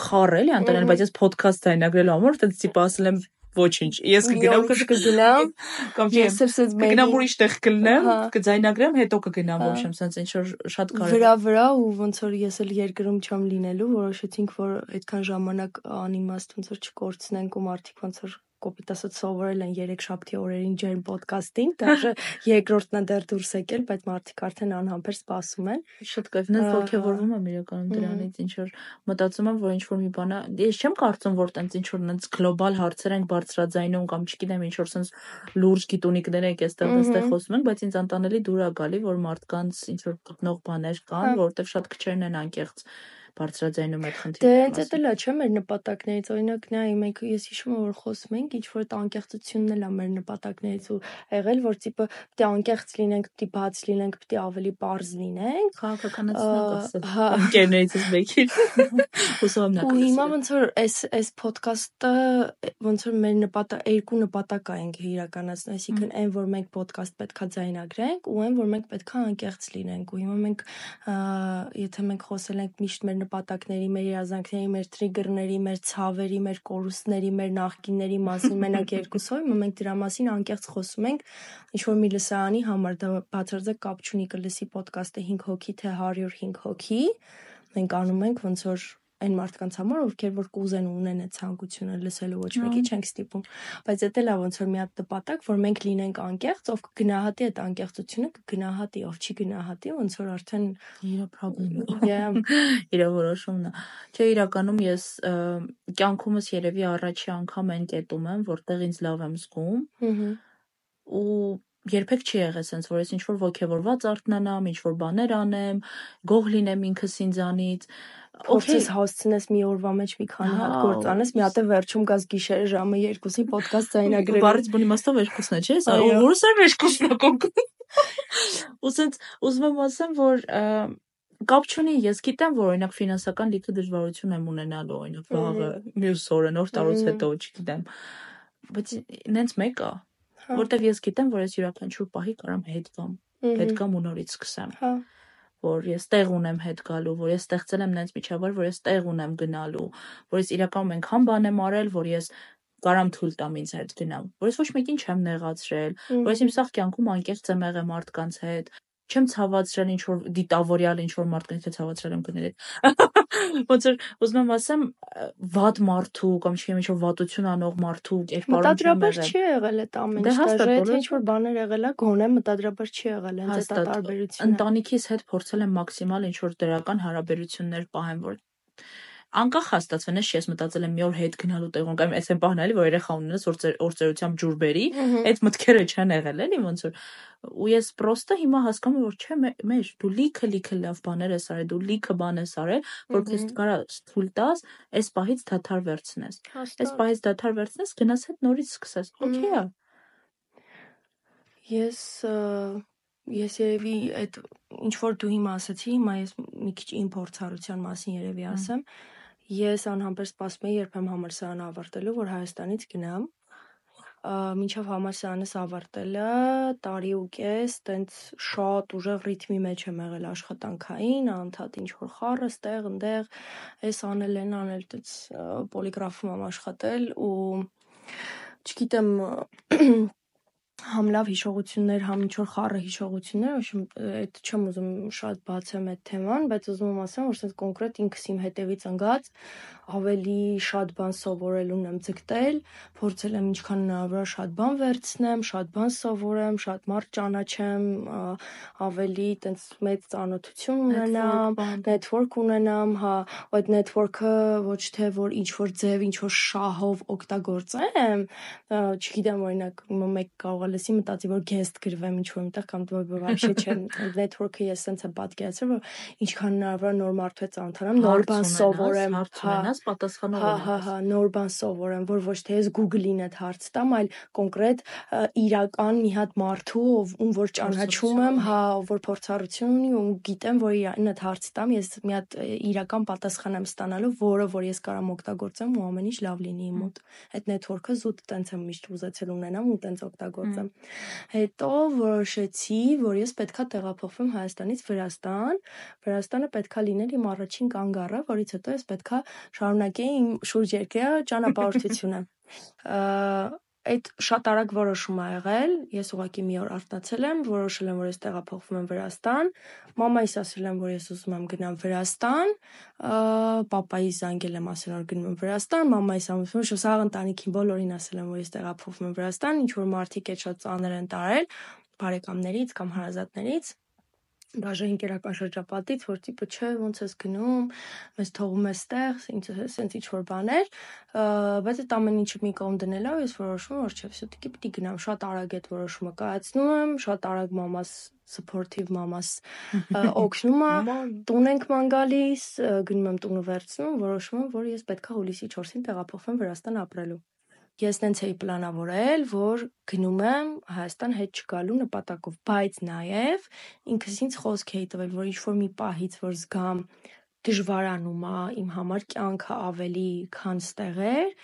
խառ էլի անտանել, բայց ես ոդքասթ ձայնագրելու համար դա տիպ ասել եմ ոչինչ։ Ես կգնամ կգնամ կամ ես սենց կգնամ ուրիշ տեղ կլնեմ, կձայնագրեմ, հետո կգնամ, ոչ եմ սենց ինչ որ շատ կարևոր։ Վրա վրա ու ոնց որ ես էլ երկրում չեմ լինելու, որոշեցինք, որ այդքան ժամանակ անիմաստ ոնց որ չկորցնենք ու մարդիկ ոնց որ կոպիտ ասած սովորել են 3 շաբթի օրերին ջերմ ոդկասթին, դեռ *laughs* երկրորդն է դեռ դուրս եկել, բայց մարդիկ արդեն անհամբեր սպասում են։ Շատ կայֆ, նենց ողջևորվում եմ իրականում դրանից, ինչ որ մտածում եմ, որ ինչ որ մի բան է, ես չեմ կարծում, որ տենց ինչ որ նենց գլոբալ հարցեր ենք բարձրաձայնում կամ չգիտեմ ինչ որ sense լուրջ գիտունիկներ ենք այստեղ այստեղ խոսում ենք, բայց ինձ անտանելի դուր է գալի, որ մարդկանց ինչ որ գտնող բաներ կան, հա։ որովհետև շատ քչերն են անկեղծ բարձրաձայնում այդ խնդիրը։ Դե հենց դա չէ մեր նպատակներից, օրինակ նայ մենք ես հիշում եմ որ խոսում ենք ինչ որ այդ անկեղծությունն էլ է մեր նպատակներից ու եղել որ տիպը պետք է անկեղծ լինենք, պետք է բաց լինենք, պետք է ավելի པարզ լինենք։ Քաղաքականացնենք ասել։ Հա, ընկերներիցս մեկին։ Հուսով նա։ *laughs* Ու հիմա ոնց որ այս այս ոդկասթը ոնց որ մեր նպատակ երկու նպատակ ա ենք իրականացնում, այսինքն այն որ մենք ոդկասթ պետքա ձայնագրենք ու այն որ մենք պետքա անկեղծ լինենք ու հիմա մենք եթե մենք խոսել ենք միշտ մեր նպատակների, մեր երազանքների, մեր տրիգերների, մեր ցավերի, մեր կորուստների, մեր նախկինների մասին մենակ երկուսով, մենք դրա մասին անկեղծ խոսում ենք ինչ որ մի լսարանի համար, դա բացարձակ կապ չունի կլսի ոդկասթը 5 հոգի թե 105 հոգի։ Մենք անում ենք ոնց որ այն մարդկանց համար, ովքեր որ կուզեն ունեն այդ ցանկությունը լսելու ոչ մեկի չենք ստիպում, բայց դա է ոնց որ մի հատ նպատակ, որ մենք լինենք անկեղծ, ով կգնահատի այդ անկեղծությունը, կգնահատի, ով չի գնահատի, ոնց որ արդեն իր problem-ը։ Yeah, իր որոշումն է։ Չէ, իրականում ես կյանքումս երևի առաջի անգամ այն կետում եմ, որտեղ ինձ լավ եմ զգում։ Ու երբեք չի եղել sense որ ես ինչ որ ողջևորված արթնանամ, ինչ որ բաներ անեմ, գող լինեմ ինքս ինձանից փորձես հասցնես մի օրվա մեջ մի քանի հատ գործ անես, մի հատ է վերջում գաս գիշերը ժամը 2-ի ոդկասթ ձայնագրել։ Բարից բունի իմաստով երկուսն է, չէ՞, որս է երկուսն է կոնկրետ։ *laughs* Ու sense ուզում եմ ասեմ, որ կապ չունի, ես գիտեմ, որ օրինակ ֆինանսական լիքը դժվարություն եմ ունենալու, օրինակ վաղը, մյուս օրը, նոր տարուց հետո, չգիտեմ։ Բայց նենց մեկ է, հա։ որտեվ ես գիտեմ, որ ես յուրաքանչյուր պահի կարամ հետ գամ, հետ գամ ու նորից սկսեմ։ Հա որ ես տեղ ունեմ հետ գալու, որ ես ստեղծել եմ նենց միջավայր, որ ես տեղ ունեմ գնալու, որ ես իրականում այնքան բան եմ արել, որ ես կարամ թույլ տամ ինձ հետ գնամ, որ ես ոչ մեկին չեմ նեղացրել, որ ես իմ սաղ կյանքում անկեղծ եմ եղել մարդկանց հետ, չեմ ցավացրել ինչ որ դիտավորյալ ինչ որ մարդկանց հետ ցավացրել եմ գնել։ *laughs* Ոնց որ ուզում եմ ասեմ վատ մարդու կամ չգիտեմ ինչ որ վատություն անող մարդու կերպարում չեմ Մտադրաբար չի եղել այդ ամեն Դե ինչը, դաժե բոլորը ինչ որ բաներ եղել է, գոնե մտադրաբար չի եղել հենց այդ տարբերությունը։ ընտանիքիս հետ փորձել եմ մաքսիմալ ինչ որ դրական հարաբերություններ պահեմ, որ անկախ հաստատվենես ես մտածել եմ մի օր հետ գնալու տեղում կամ այս են պահնալի որ երեխա ունենաս որ ծեր օրծերությամբ ջուր բերի այդ մտքերը չեն եղել էլի ոնց որ ու ես պրոստը հիմա հասկանում եմ որ չէ մե- մեր դու լիքը լիքը լավ բաներ ես արել դու լիքը բան ես արել որ քեզ կարա թույլ տաս այս պահից դադար վերցնես այս պահից դադար վերցնես գնաս հետ նորից սկսես օքեյ է Ես ես երևի այդ ինչ որ դու հիմա ասացի, հիմա ես մի քիչ իմ փորձառության մասին երևի ասեմ։ Ես անհամբեր սպասում եի երբեմ համալսարանը ավարտելու, որ Հայաստանից գնամ։ Մինչև համալսարանս ավարտելը տարի ու կես տենց շատ ուժեղ ռիթմի մեջ եմ եղել աշխատանքային, անդադ ինչ որ խառը, ստեղ, ընդեղ, էս անել, են անել, տենց պոլիգրաֆում եմ աշխատել ու չգիտեմ *clears throat* համ լավ հիշողություններ, համ ինչ որ խառը հիշողություններ, ոչմ այդ չեմ ուզում շատ բացեմ այդ թեման, բայց ուզում եմ ասեմ, որ sense կոնկրետ ինքս իմ հետևից ընկած ավելի շատ բան սովորելուն եմ ձգտել, փորձել եմ ինչքան հնարավոր շատ բան վերցնեմ, շատ բան սովորեմ, շատ մարդ ճանաչեմ, ավելի տենց մեծ ծանոթություն ունենամ, network ունենամ, հա, այդ network-ը ոչ թե որ ինչ որ ձև, ինչ որ շահով օգտագործեմ, չգիտեմ, օրինակ մեկ կարող է լսի մտածի, որ guest գրվեմ ինչ որ մտեղ կամ որ *laughs* вообще չեմ network-ը ես sense եմ պատկերացրել, որ ինչքան հնարավոր է նոր մարդու հետ ծանոթանամ, նոր հարց բան ունենաս սովորեմ, հարց հա, ունենաս պատասխանող Հա, հա, ունենաս հա, նոր բան սովորեմ, որ ոչ թե ես Google-ին այդ հարց տամ, այլ կոնկրետ ը, իրական մի հատ մարդու, ով ում որ ճանաչում եմ, փորձառություն ունի հա, ով որ փորձառություն ունի ու գիտեմ, որ իրան այդ հարց տամ, ես մի հատ ը, իրական պատասխան եմ ստանալու, որը որ ես կարամ օգտագործեմ ու ամեն ինչ լավ լինի իմ Հմ, մոտ։ Այդ network-ը զուտ տենց եմ միշտ ուզեցել ունենամ ու տենց հմ, օգտագործեմ։ Հետո որոշեցի, որ ես պետքա տեղափոխվեմ Հայաստանից Վրաստան։ Վրաստանը պետքա լիներ իմ առաջին կանգառը, որից հետո ես պետքա շարունակեի իմ շուրջերկրյա ճանապարհորդությունը։ *laughs* Այդ շատ արագ որոշում ա եղել։ Ես ուղղակի մի օր արթնացել եմ, որոշել եմ, որ ես տեղափոխվում եմ Վրաստան։ Մամայիս ասել եմ, որ ես ուզում եմ գնամ Վրաստան։ Պապայիս զանգել եմ, ասել որ գնում եմ Վրաստան։ Մամայիս ամուսնու շոսաղ ընտանիքին բոլորին ասել եմ, որ ես տեղափոխվում եմ Վրաստան, ինչ որ մարդիկ այդ շատ ծանր են տարել, բարեկամներից կամ հարազատներից բաժը ընկերական շրջապատից, որ տիպը չէ, ոնց ես գնում, մեզ թողում ես տեղ, ինձ սենց ինչ որ բաներ, ը, բայց այդ ամեն ինչը մի կողմ դնելով ես որոշում եմ, որ չէ, всё-таки պիտի գնամ, շատ արագ այդ որոշումը կայացնում եմ, շատ արագ մամաս supportive մամաս *laughs* ը, օգնում է, Մամա տուն ենք ման գալիս, ը, գնում եմ տունը վերցնում, որոշում եմ, որ ես պետքա հուլիսի 4-ին տեղափոխվեմ Վրաստան ապրելու։ Ես տենց էի պլանավորել, որ գնում եմ Հայաստան հետ չգալու նպատակով, բայց նաև ինքս ինձ խոսք էի տվել, որ ինչ որ մի պահից որ զգամ դժվարանում է իմ համար կյանքը ավելի քան ստեղեր,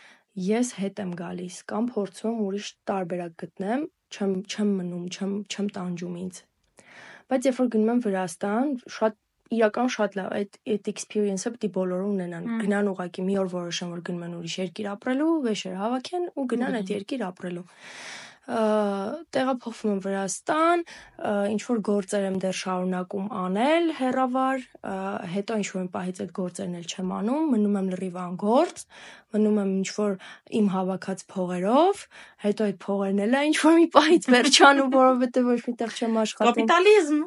ես հետ եմ գալիս կամ փորձում եմ ուրիշ տարբերակ գտնեմ, չեմ չեմ մնում, չեմ չեմ տանջում ինձ։ Բայց երբ որ գնում եմ Վրաստան, շատ իրական շատ լավ այդ այդ experience-ը պիտի բոլորը ունենան։ Գնան ուղակի մի օր որոշեն, որ գնում են ուրիշ երկիր ապրելու, վեշեր հավաքեն ու գնան այդ երկիր ապրելու։ Տեղափոխվում եմ Վրաստան, ինչ որ գործեր եմ դեռ շարունակում անել հերավար, հետո ինչ որ պահից այդ գործերն էլ չեմ անում, մնում եմ լրիվ անգործ, մնում եմ ինչ որ իմ հավաքած փողերով, հետո այդ փողերն էլ ինչ որ մի պահից վերջանում, *laughs* որովհետեւ ոչ միտեղ չեմ աշխատում։ կապիտալիզմ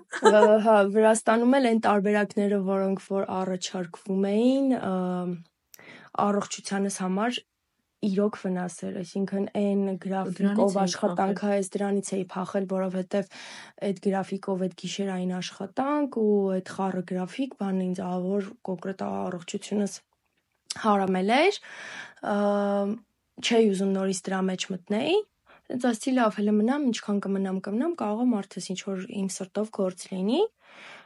Հա, Վրաստանում էլ այն տարբերակները, որոնք որ առաջարկվում էին, առողջությանս համար իրոք վնաս էր, այսինքն այն գրաֆիկով աշխատանքը ես դրանից էի փախել, որովհետև այդ գրաֆիկով այդ գիշերային աշխատանք ու այդ խառը գրաֆիկ բանը ինձ ավոր կոնկրետ առողջությունս հարամել էր, չէի ուզում նորից դրա մեջ մտնեի, Հենց ասի լավ, հələ մնամ, ինչքան կմնամ, կմնամ, կարող եմ արդյոք ինչ որ իմ սրտով գործ լինի։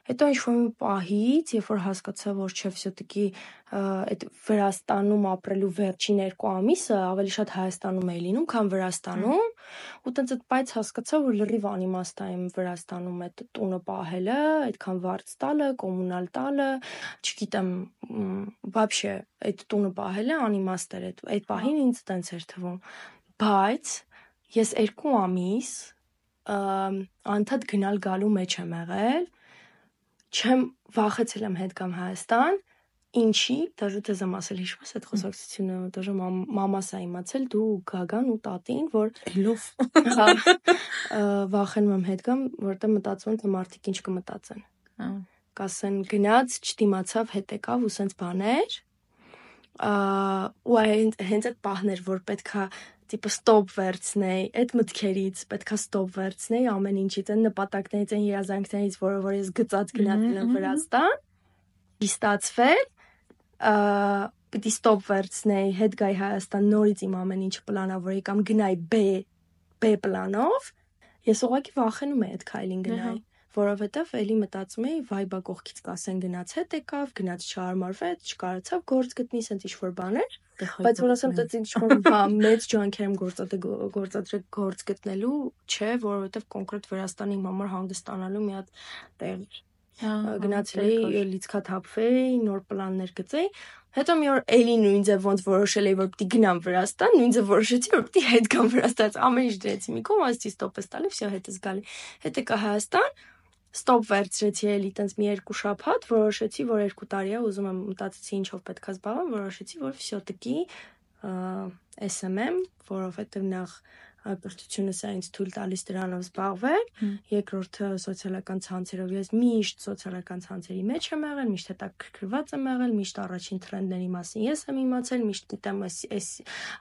Հետո ինչ-որ մի պահից, երբ որ հասկացա, որ չէ, всё-таки այդ Վրաստանում ապրելու վերջին 2 ամիսը ավելի շատ Հայաստանում էի լինում, քան Վրաստանում, ու տենց այդ պայծ հասկացա, որ լրիվ անիմաստ է իմ Վրաստանում այդ տունը պահելը, այդքան վարձ տալը, կոմունալ տալը, չգիտեմ, вообще այդ տունը պահելը անիմաստ էր այդ այդ պահին ինձ տենց էր թվում։ Բայց ես 2 ամիս անդադ գնալ գալու մեջ եմ եղել չեմ վախեցել եմ հետ գամ Հայաստան, ինչի, դաժե դեզ եմ ասել, հիշում ես այդ խոսակցությունը, դաժե մամաս է իմացել, դու Գագան ու տատին, որ Լուֆ հա վախենում եմ հետ գամ, որտեղ մտածում եմ, թե մարդիկ ինչ կմտածեն։ Հա։ Կասեն գնաց, չդիմացավ, հետ եկավ ու սենց բաներ։ Ու հենց այդ պահն էր, որ պետքա տիպը ստոպ վերցնեի այդ մտքերից, պետքա ստոպ վերցնեի ամեն ինչից, այն նպատակներից, այն երազանքներից, որը որ ես գծած գնացել եմ Վրաստան, ստացվել, պիտի ստոպ վերցնեի, հետ գայի Հայաստան, նորից իմ ամեն ինչը պլանավորեի կամ գնայի B B պլանով, ես ուղղակի վախենում եի այդ քայլին գնալ որովհետև էլի մտածում էի վայ բա կողքից կասեն գնաց հետ եկավ, գնաց չհարմարվեց, չկարողացավ գործ գտնի, սենց ինչ որ բաներ։ Բայց որ ասեմ, դա ինչ որ հա մեծ ջանքեր եմ գործադրել գործ գտնելու, չէ, որովհետև կոնկրետ Վրաստանի համար հանգստանալու մի հատ տեղ էր։ Գնացել էի լիցքաթափվեի, նոր պլաններ գծեի։ Հետո մի օր էլի նույն ձև ոնց որոշել էի, որ պիտի գնամ Վրաստան, նույն ձև որոշեցի, որ պիտի հետ գամ Վրաստան։ Ամեն ինչ դրեցի մի կողմ, ասեցի ստոպ ես տալի, վсё հետս գալի։ Հետ եկա Հայաստան, ստոպ վերցրեցի էլի տենց մի երկու շաբաթ, որոշեցի, որ երկու տարի է ուզում եմ մտածեցի ինչով պետքա զբաղվեմ, որոշեցի, որ վсё տկի SMM, որովհետև նախ կրթությունը սա ինձ թույլ տալիս դրանով զբաղվել, երկրորդը սոցիալական ցանցերով ես միշտ սոցիալական ցանցերի մեջ եմ եղել, միշտ հետաքրքրված եմ եղել, միշտ առաջին տրենդների մասին ես եմ իմացել, միշտ գիտեմ այս այս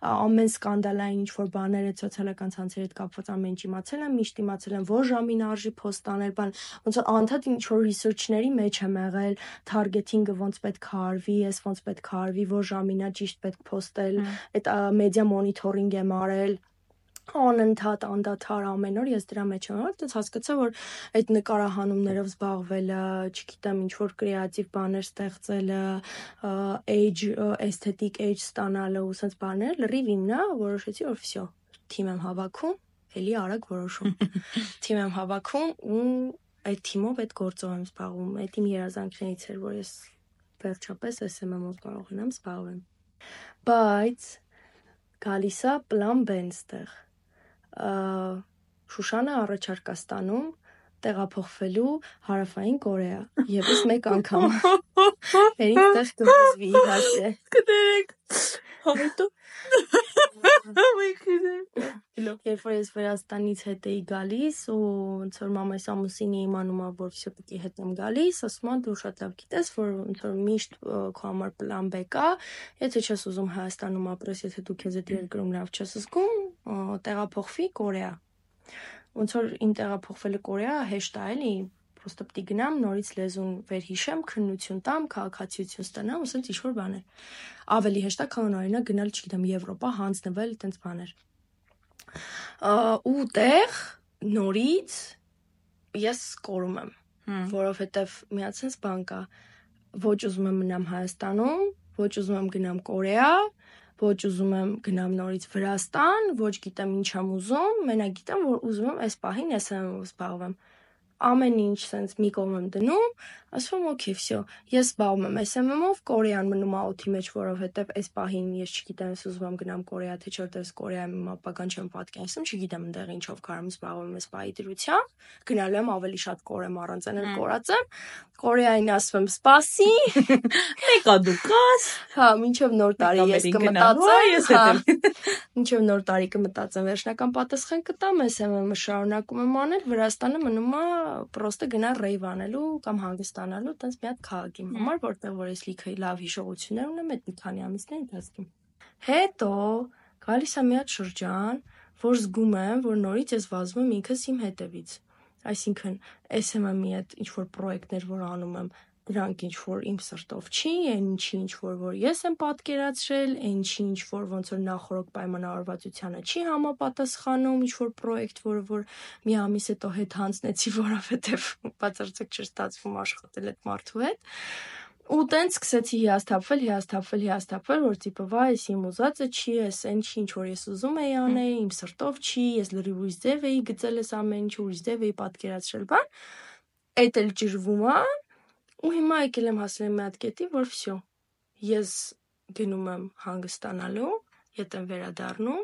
ամեն սկանդալային ինչ որ բաներ այդ սոցիալական ցանցերի հետ կապված ամեն ինչ իմացել եմ, միշտ իմացել եմ որ ժամին արժի post անել, բան ոնց որ անդադ ինչ որ research-ների մեջ եմ եղել, targeting-ը ոնց պետք է արվի, ես ոնց պետք է արվի, որ ժամին է ճիշտ պետք post-ել, այդ մեդիա մոնիթորինգ եմ արել անընդհատ անդադար ամեն օր ես դրա մեջ եմ, այդպես հասկացա, որ այդ նկարահանումներով զբաղվելը, չգիտեմ, ինչ որ կրեատիվ բաներ ստեղծելը, age aesthetic age ստանալը ու sense բաներ լրիվ իմն է, որոշեցի, որ վсё, թիմ եմ հավաքում, էլի արագ որոշում։ *laughs* Թիմ եմ հավաքում ու այդ թիմով այդ գործով եմ զբաղվում։ Այդ իմ երազանքներից էր, որ ես վերջապես SMM-ով կարողանամ զբաղվել։ Բայց գալիս է պլան B-ն ստեղ Շուշանը առաջարկ ստանում տեղափոխվելու Հարավային Կորեա եւս մեկ անգամ։ *laughs* Վերին տեղ կհուզվի իհարկե։ Կներեք։ Իլոք երբ որ ես Վրաստանից հետ էի գալիս ու ոնց որ մամայս ամուսին էի իմանում որ շփիկի հետ եմ գալիս, ասում են դու շատ լավ գիտես, որ ոնց որ միշտ քո համար պլան B կա, եթե չես ուզում Հայաստանում ապրես, եթե դու քեզ այդ երկրում լավ չես զգում, տեղափոխվի Կորեա։ Ոնց որ իմ տեղափոխվելը Կորեա հեշտ է, էլի, պրոստը պիտի գնամ, նորից լեզուն վերհիշեմ, քննություն տամ, քաղաքացիություն ստանամ, ասենց ինչ որ բաներ։ Ավելի հեշտ է, քան օրինակ գնալ, չգիտեմ, Եվրոպա, հանձնվել, տենց բաներ։ Ու տեղ նորից ես կորում եմ, որովհետև մի հատ sense բան կա։ Ոչ ուզում եմ մնամ Հայաստանում, ոչ ուզում եմ գնամ Կորեա, ոչ ուզում եմ գնամ նորից Վրաստան, ոչ գիտեմ ինչ եմ ուզում, մենակ գիտեմ, որ ուզում եմ այս պահին ես եմ զբաղվեմ ամեն ինչ sense մի կողմ եմ դնում, ասում օքեյ, վսյո, ես զբաղվում եմ SMM-ով, Կորեան մնում ա օդի մեջ, որովհետև էս պահին ես չգիտեմ ես ուզում եմ գնամ Կորեա, թե չէ, որտեղ Կորեայում իմ ապագան չեմ պատկերացնում, չգիտեմ այնտեղ ինչով կարող եմ զբաղվում այս պահի դրությամբ, գնալու եմ ավելի շատ կորեմ առանց այն էլ կորած եմ, Կորեային ասում եմ սպասի, *laughs* մեկա դու կաս, հա, մինչև նոր տարի ես կմտածեմ, հա, հա *laughs* մինչև նոր տարի կմտածեմ, վերջնական պատասխան կտամ SMM-ը շարունակում եմ անել, Վրաստանը մնում ա պրոստը գնա ռեյվ անելու կամ հանգստանալու տենց մի հատ քաղաքի համար, որտեղ որ ես լիքը լավ հիշողություններ ունեմ այդ մի քանի ամիսների ընթացքում։ Հետո գալիս է մի հատ շրջան, որ զգում եմ, որ նորից ես վազում եմ ինքս իմ հետևից։ Այսինքն SMM-ի այդ ինչ որ պրոյեկտներ, որ անում եմ, դրանք ինչ որ իմ սրտով չի, այն ինչի ինչ որ որ ես եմ պատկերացրել, այն ինչի ինչ որ ոնց որ նախորդ պայմանավորվածությանը չի համապատասխանում, ինչ որ պրոյեկտ, որը որ մի ամիս հետո հետ հանձնեցի, որովհետև բացարձակ չէր ստացվում աշխատել այդ մարդու հետ։ Ու տենց սկսեցի հիասթափվել, հիասթափվել, հիասթափվել, որ տիպը վայ, էս իմ ուզածը չի, էս այն չի, ինչ որ ես ուզում էի անել, իմ սրտով չի, ես լրիվ ուրիշ ձև էի գծել էս ամեն ինչ, ուրիշ ձև էի պատկերացրել, բան։ Այդ էլ ջրվում է, ու հիմա եկել եմ հասել մի հատ կետի, որ վсё։ Ես գնում եմ հանգստանալու, ետ եմ վերադառնում,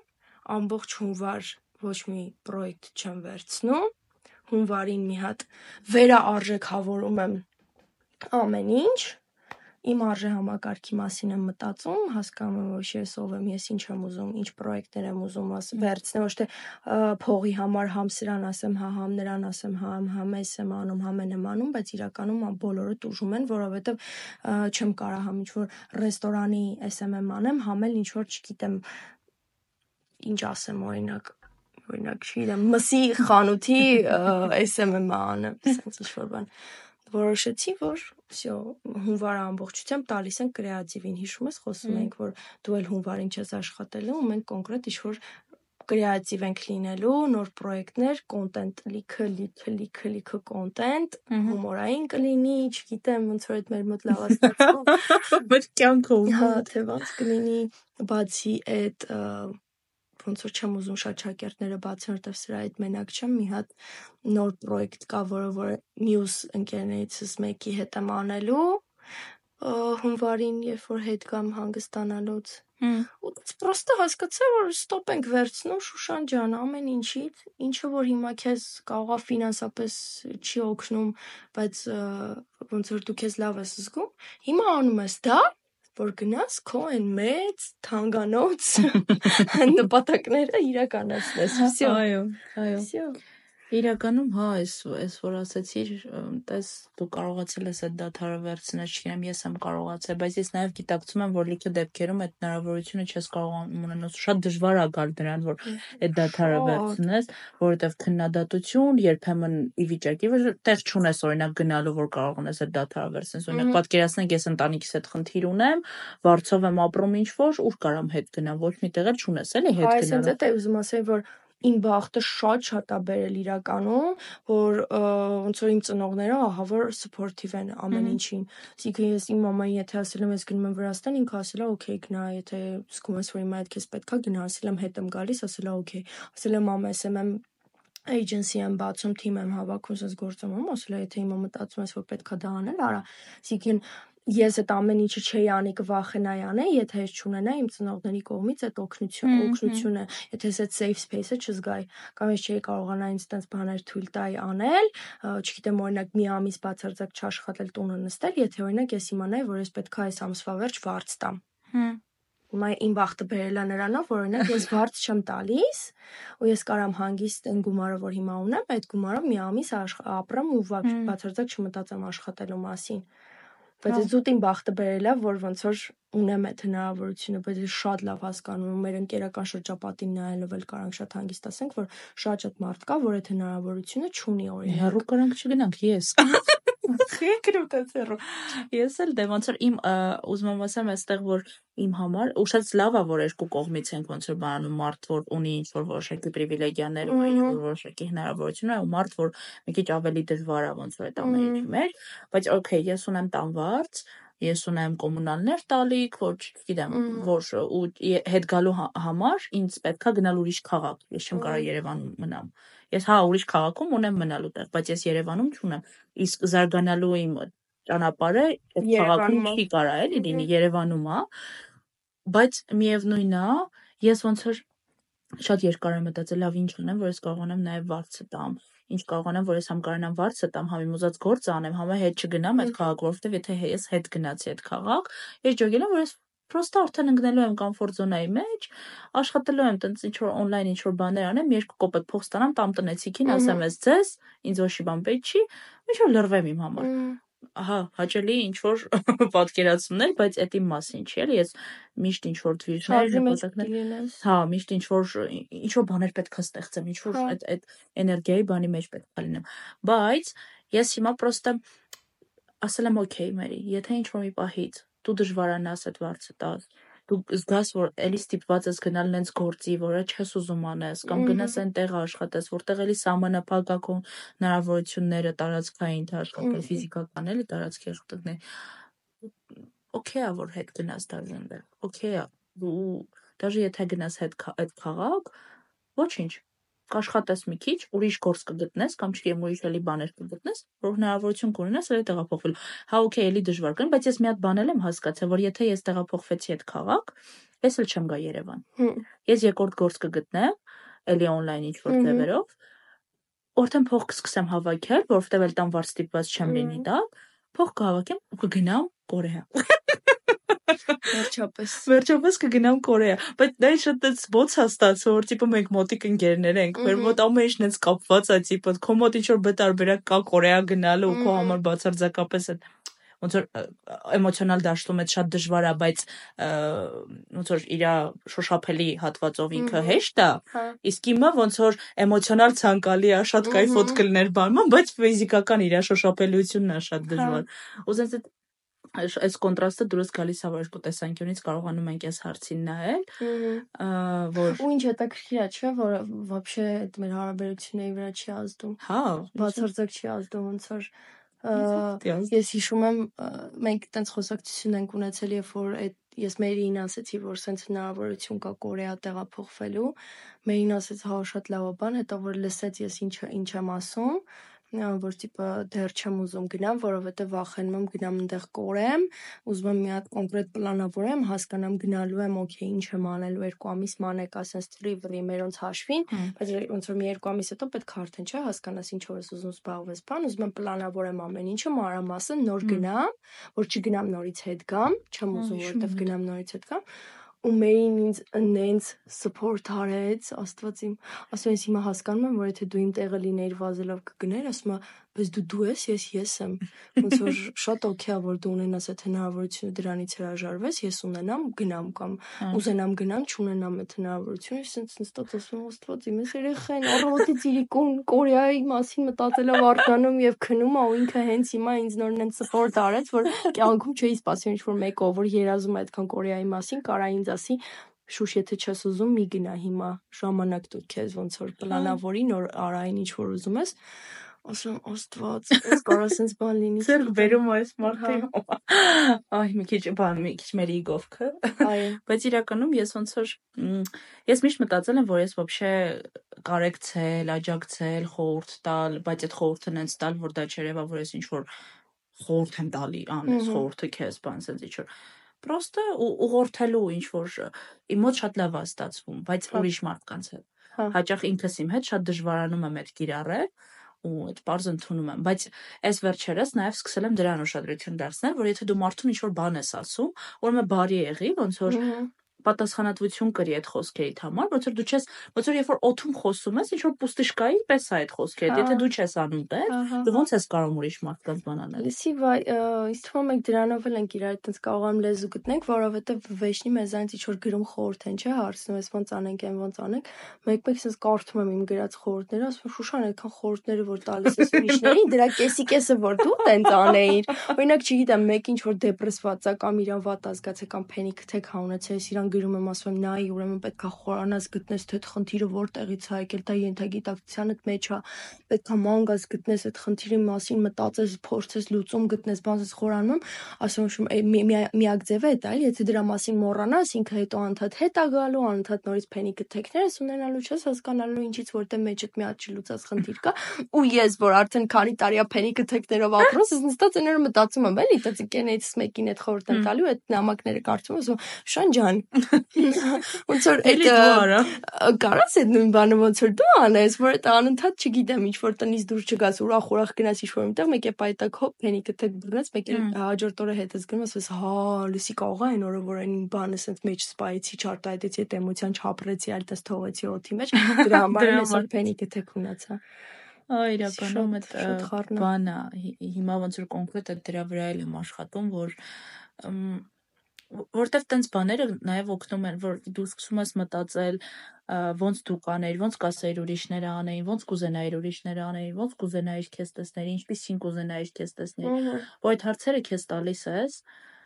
ամբողջ հունվար ոչ մի պրոյեկտ չեմ վերցնում, հունվարին մի հատ վերաարժեքավորում եմ ամեն ինչ իմ արժեհամակարգի մասին եմ մտածում, հասկանում եմ, որ ես ով եմ, ես ինչ եմ ուզում, ինչ պրոյեկտներ եմ ուզում վերցնել, ոչ թե փողի համար համ սրան ասեմ, հա, համ նրան ասեմ, հա, համ էս եմ անում, համ են եմ անում, բայց իրականում բոլորը տուժում են, որովհետև չեմ կարող համ ինչ որ ռեստորանի SMM անեմ, համ էլ ինչ որ չգիտեմ ինչ ասեմ օրինակ օրինակ չգիտեմ մսի խանութի SMM անեմ, sense ինչ որ բան որոշեցի, որ վсё հունվարը ամբողջությամբ տալիս են կրեատիվին։ Հիշում ես խոսում էինք, որ դու էլ հունվարին չես աշխատելու, ու մենք կոնկրետ ինչ-որ կրեատիվ ենք լինելու, նոր պրոյեկտներ, կոնտենտ լիքը, լիքը, լիքը, լիքը կոնտենտ, հումորային կլինի, չգիտեմ, ոնց որ այդ մեր մոտ լավացնացում։ *laughs* Մեր կյանքում։ Հա, թե ոնց կլինի, բացի այդ ոնց որ չեմ ուզում շատ շակերտները բացեն, որտեվ սրա այդ մենակ չեմ, մի հատ նոր պրոյեկտ կա, որը որ մյուս ընկերներիցս մեկի հետ եմ անելու հունվարին, երբ որ հետ գամ հանգստանալուց։ Ու պրոստը հասկացա, որ ստոպ ենք վերցնում Շուշան ջան, ամեն ինչից, ինչը որ հիմա քեզ կարողա ֆինանսապես չի օգնում, բայց ոնց որ դու քեզ լավ ես զգում, հիմա անում ես դա, որ գնաս քո այն մեծ թանկանոց *laughs* նպատակները իրականացնես։ Всё։ Այո, այո։ Всё։ Իրականում, հա, այս այս որ ասացիր, տես դու կարողացել ես այդ դաթարը վերցնել, չգիտեմ, ես եմ կարողացել, բայց ես նաև գիտակցում եմ, որ լիքը դեպքերում այդ հնարավորությունը չես կարող ունենալ, շատ դժվար է գալ դրան, որ այդ դաթարը վերցնես, որովհետև քննադատություն երբեմն ի վիճակի որ տեղ չունես օրինակ գնալու, որ կարողանաս այդ դաթարը վերցնես։ Օրինակ պատկերացնենք ես ընտանիքիս հետ խնդիր ունեմ, վարձով եմ ապրում ինչ որ, ուր կարամ հետ գնամ, ոչ մի տեղ էլ չունես, էլի հետ Այս գնալու։ ինձ է ուզում ասել, որ իմ բախտը շատ-շատ է բերել իրականում, որ ոնց որ իմ ծնողները ահա որ սփորթիվ են ամեն ինչին։ Այսինքն ես իմ մամային եթե ասել եմ ես գնում եմ Վրաստան, ինքը ասել է օքեյ գնա, եթե զգում ես որ հիմա այդ քեզ պետքա գնա, ասել եմ հետ եմ գալիս, ասել է օքեյ։ Ասել եմ մամա, SMM agency եմ բացում, թիմ եմ հավաքում, ասես գործում եմ, ասել է եթե հիմա մտածում ես որ պետքա դա անել, արա։ Այսինքն ես այդ ամեն ինչը չէի անի կվախենայի անել, եթե ես չունենայի իմ ծնողների կողմից այդ օգնություն, օգնությունը, եթե ես այդ safe space-ը չզգայի, կամ ես չէի կարողանա ինձ տենց բաներ թույլ տայի անել, չգիտեմ, օրինակ մի ամիս բացարձակ չաշխատել տունը նստել, եթե օրինակ ես իմանայի, որ ես պետքա այս ամսվա վերջ վարձ տամ։ Հմ։ Հիմա իմ բախտը բերել է նրանով, որ օրինակ ես վարձ չեմ տալիս, ու ես կարամ հանգիստ այն գումարը, որ հիմա ունեմ, այդ գումարով մի ամիս ապրեմ ու բացարձակ չմտածեմ աշխատելու մասին։ Բայց այդ զուտ իմ բախտը բերել է, որ ոնց որ ունեմ այդ հնարավորությունը, բայց ես շատ լավ հասկանում եմ մեր ընկերական շրջապատին նայելով էլ կարանք շատ հանգիստ ասենք, որ շատ-շատ մարդ կա, որ այդ հնարավորությունը չունի օրինակ։ Հեռու կրանք չգնանք ես։ *laughs* Եկրում տեցերու։ Ես էլ դե ոնց որ իմ ուզում եմ ասեմ այստեղ որ իմ համար ու շատ լավ է որ երկու կողմից ենք ոնց որ բանում մարդ որ ունի ինչ որ որոշակի պրիվիլեգիաներ ու ինչ որ որոշակի հնարավորություններ ու մարդ որ մի քիչ ավելի դժվար է ոնց որ այդ ամեն ինչի մեջ բայց օքեյ ես ունեմ տանվարձ ես ունեմ կոմունալներ տալիք, որ չգիտեմ, որ ու հետ գալու հա- համար ինձ պետքա գնալ ուրիշ քաղաք։ Ես չեմ կարող Երևանում մնամ։ Ես հա ուրիշ քաղաքում ունեմ մնալու տեղ, բայց ես Երևանում չունեմ։ Իսկ զարգանալու իմ ճանապարհը այդ քաղաքում չի կարա էլի լինի Երևանում է, բայց միևնույնն է, ես ոնց որ շատ երկար եմ մտածել, լավ ինչ անեմ, որ ես կարողանամ նաև վարձը տամ։ Ինչ կարողանամ, որ ես համ կարողանամ վարձը տամ, համ իմ ուզած գործը անեմ, համ հետ չգնամ այդ քաղաք, որովհետև եթե ես հետ գնացի այդ քաղաք, ես ջոգել եմ, որ ես պրոստը արդեն ընկնելու եմ կոմֆորտ զոնայի մեջ, աշխատելու եմ տենց ինչ որ on-line ինչ որ բաներ անեմ, երկու կոպեկ փող ստանամ, տամ տնեցիքին, ասեմ ես ձեզ, ինձ ոչ մի բան պետք չի, ինչ որ լրվեմ իմ համար։ Ահա, հաճելի ինչ որ *laughs* պատկերացումներ, բայց այդ իմ մասին չի, էլի, ես միշտ ինչ որ դվիժներ, նպատակներ Հա, միշտ ինչ որ ինչ որ բաներ պետք է ստեղծեմ, ինչ որ Հա։ այդ այդ էներգիայի բանի մեջ պետք է լինեմ։ Բայց ես հիմա պրոստը ասել եմ օքեյ մերի, եթե ինչ որ մի պահից դու դժվարանաս այդ վարձը տաս, դու զգաս, որ էլի ստիպված ես գնալ նենց գործի, որը չես ուզում անես, կամ գնաս այնտեղ աշխատես, որտեղ էլի սահմանափակ ա քո հնարավորությունները տարածքային թե աշխատել ֆիզիկական էլի տարածքի աշխատանքներ։ Օքեյ ա, որ հետ գնաս դաժան օքեյ ա։ Դու դաժե եթե գնաս հետ այդ քաղաք, ոչինչ, կաշխատես մի քիչ, ուրիշ գործ կգտնես կամ չգիտեմ ուրիշ էլի բաներ կգտնես, որ հնարավորություն կունենաս էլի տեղափոխվելու։ Հա օքեյ, էլի դժվար կան, բայց ես մի հատ բան եմ հասկացել, որ եթե ես տեղափոխվեցի այդ քաղաք, ես էլ չեմ գա Երևան։ Ես երկրորդ գործ կգտնեմ, էլի on-line ինչ որ ձևերով, արդեն փող կսկսեմ հավաքել, որովհետև էլ տան վար ստիպված չեմ լինի դա, փող կհավաքեմ ու կգնամ Կորեա։ Վերջապես։ Վերջապես կգնամ Կորեա, բայց դա ինչ այդպես ո՞նց է ստացվում, որ տիպը մենք մոտիկ ընկերներ ենք, մեր մոտ ամեն ինչն էս կապված է, տիպը քո մոտ ինչ որ բետարբերակ կա Կորեա գնալու ու քո համար բացարձակապես է ոնց որ էմոցիոնալ դաշտում է շատ դժվար է, բայց ոնց որ իր շոշափելի հատվածով ինքը հեշտ է։ Իսկ հիմա ոնց որ էմոցիոնալ ցանկալի է, շատ кайֆոտ կլներ բանման, բայց ֆիզիկական իր շոշափելիությունն է շատ դժվար։ Ու sense այս կոնտրաստը դուրս գալիս է որ երկու տեսանկյունից կարողանում ենք այս հարցին նայել որ ու ինչ հետաքրքիր է չէ որ вообще այդ մեր հարաբերությունների վրա չի ազդում հա բացարձակ չի ազդում ոնց որ ես հիշում եմ մենք տենց խոսակցություն ենք ունեցել երբ որ այդ ես մերին ասեցի որ սենց հնարավորություն կա Կորեա տեղափոխվելու մերին ասեց հա շատ լավ բան հետո որ լսեց ես ինչ ինչ եմ ասում որ տիպը դեռ չեմ ուզում գնամ, որովհետև վախենում եմ գնամ այնտեղ կորեմ, ուզում եմ մի հատ կոնկրետ պլանավորեմ, հասկանամ գնալու եմ, օքեյ, ինչ եմ անելու երկու ամիս մանեկ, ասես ծրիվրի մերոնց հաշվին, բայց ոնց որ մի երկու ամիս հետո պետք է արդեն չէ հասկանաս ինչ որ ես ուզում զբաղվես, բան, ուզում եմ պլանավորեմ ամեն ինչը մանրամասն նոր գնամ, որ չգնամ նորից հետ գամ, չեմ ուզում որտեվ գնամ նորից հետ գամ ու մերին ինձ նենց support արեց, Աստված իմ, ասում ես հիմա հասկանում եմ, որ եթե դու իմ տեղը լինեիր վազելով կգներ, ասում եմ, բայց դու դու ես, ես ես եմ։ Ոնց որ *laughs* շատ օքեյ է, որ դու ունենաս այդ հնարավորությունը դրանից հրաժարվես, ես ունենամ, գնամ կամ ուզենամ գնամ, չունենամ այդ հնարավորությունը, ես ինձ նստած ասում Աստված իմ երեխային առավոտից իրիկուն Կորեայի մասին մտածելով արտանում եւ քնում ա ու ինքը հենց հիմա ինձ նոր նենց support արեց, որ կյանքում չէի սպասում ինչ որ մեկը, որ երազում է այդքան Կորեայի մասին, կարա ինձ ասի շուշ եթե չես ուզում մի գնա հիմա ժամանակ դու քեզ ոնց որ հա։ պլանավորի նոր արային ինչ որ ուզում ես ասում Աստված, ես *laughs* կարող sense բան լինի։ Ձեր վերում այս մարդի հա։ Այ մի քիչ բան, մի քիչ մեր իգովքը։ Այո։ *laughs* Բայց իրականում ես ոնց որ ես միշտ մտածել եմ, որ ես вообще կարեկցել, աջակցել, խորհուրդ տալ, բայց այդ խորհուրդը նենց տալ, որ դա չերևա, որ ես ինչ որ խորհուրդ եմ տալի, անես խորհուրդը քեզ, բան sense ինչ որ Պրոստը ուղղորդելու ինչ որ իմ մոտ շատ լավ է ստացվում, բայց հա։ ուրիշ մարդկանց հետ։ հա։ Հաճախ ինքս իմ հետ շատ դժվարանում եմ այդ կիրառել ու այդ պարզ ընդունում եմ, բայց այս վերջերս նաև սկսել եմ դրան ուշադրություն դարձնել, որ եթե դու մարդուն ինչ-որ բան ես ասում, ուրեմն բարի եղի, ոնց որ պատասխանատվություն կրի այդ խոսքերիդ համար, ոնց որ դու չես, ոնց որ երբ որ օթում խոսում ես, ինչ որ պուստիշկայի պես է այդ խոսքերդ, եթե դու չես անում դա, դու ոնց ես կարող ուրիշ մարդկանց բան անել։ Լսի, ինձ թվում է դրանով էլ ենք իրար այդպես կարողանում լեզու գտնենք, որովհետև վեճնի մեզանից ինչ որ գրում խորհուրդ են, չէ, հարցնում ես ոնց անենք, այն ոնց անենք։ Մեկ-մեկ sense կարդում եմ իմ գրած խորհուրդները, ասում եմ Շուշան, այդքան խորհուրդները որ տալիս ես ուրիշներին, *laughs* դրա կեսի կեսը որ դու տենց անեիր։ Օրինակ, չգիտեմ, մեկ ինչ որ դեպրեսված է կամ իրան վատ ազգաց է կամ փենիկ թեք հա ունեցել, իրան գրում եմ ասում եմ նայ, ուրեմն պետքա խորանաս գտնես թե այդ խնդիրը որտեղից է եկել, դա ենթագիտակցությանդ մեջ է, պետքա մանգաս գտնես այդ խնդիրի մասին, մտածես, փորձես լուծում գտնես, բանս խորանում, ասում եմ միակ ձևը է դա, էլի, եթե դրա մասին մոռանաս, ինքը հետո անդադ հետ է գալու, անդադ նորից փենի գթեքներս ունենալու չես հասկանալու ինչից որտեղ մեջդ մի հատ չլուծած խնդիր կա, ու ես որ արդեն քանի տարի է փենի գթեքներով ապրում, ես նստած էները մտածում եմ, էլի, դա ցիկենից մեկին այդ խորտ եմ տալու, այդ նամակները կարդում եմ, ասում Շան ջան, *laughs* Ոնց որ այդ կարաս այդ նույն բանը ոնց որ դու անես, որ այդ անընդհատ չգիտեմ, ինչ որ տնից դուրս չգաս, ուրախ ուրախ գնաս ինչ որ միտեղ, մեկ է պայտակ հոփ, փենիկը թեք բռնես, մեկ է հաջորդ օրը հետս գնում, ասես, հա, լուսի կողա այն օրը, որ այն բանը ասես մեջ սպայեցի, չարտայեցի, այդ էմոցիան չապրեցի, այլ դաս թողեցի օթի մեջ, *laughs* դրա համար այսօր փենիկը թեք ունացա։ Այ իրականում այդ բանը հիմա ոնց որ կոնկրետ այդ դրա վրա էլ եմ աշխատում, որ որտեվ տենց բաները նաև օգնում են, որ դու սկսում ես մտածել ոնց դու կանեիր, ոնց կասեիր ուրիշները անեին, ոնց կուզենայիր ուրիշները անեին, ոնց կուզենայիր քեզ տեսնել, ինչպեսին կուզենայիր քեզ տեսնել։ Որ այդ հարցերը քեզ տալիս ես,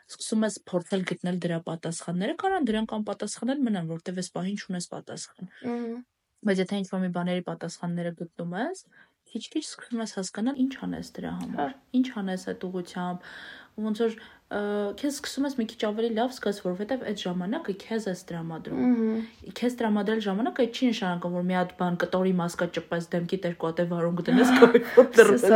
սկսում ես փորձել գտնել դրա պատասխանները, կարան դրանք անպատասխանել մնան, որտեվ այս պահին չունես պատասխան։ Բայց եթե ինչ-որ մի բաների պատասխանները գտնում ես, քիչ-քիչ սկսում ես հասկանալ ինչ անես դրա համար։ Ինչ անես այդ ուղությամբ, ոնց որ քեզ սկսում ես մի քիչ ավելի լավ զգաս, որովհետև այդ ժամանակը քեզ է տրամադրում։ Քեզ տրամադրել ժամանակը չի նշանակում, որ մի հատ բան կտորի մասկա ճպես դեմքի երկու հատ վարուն գտնես կոյֆոտ դրես։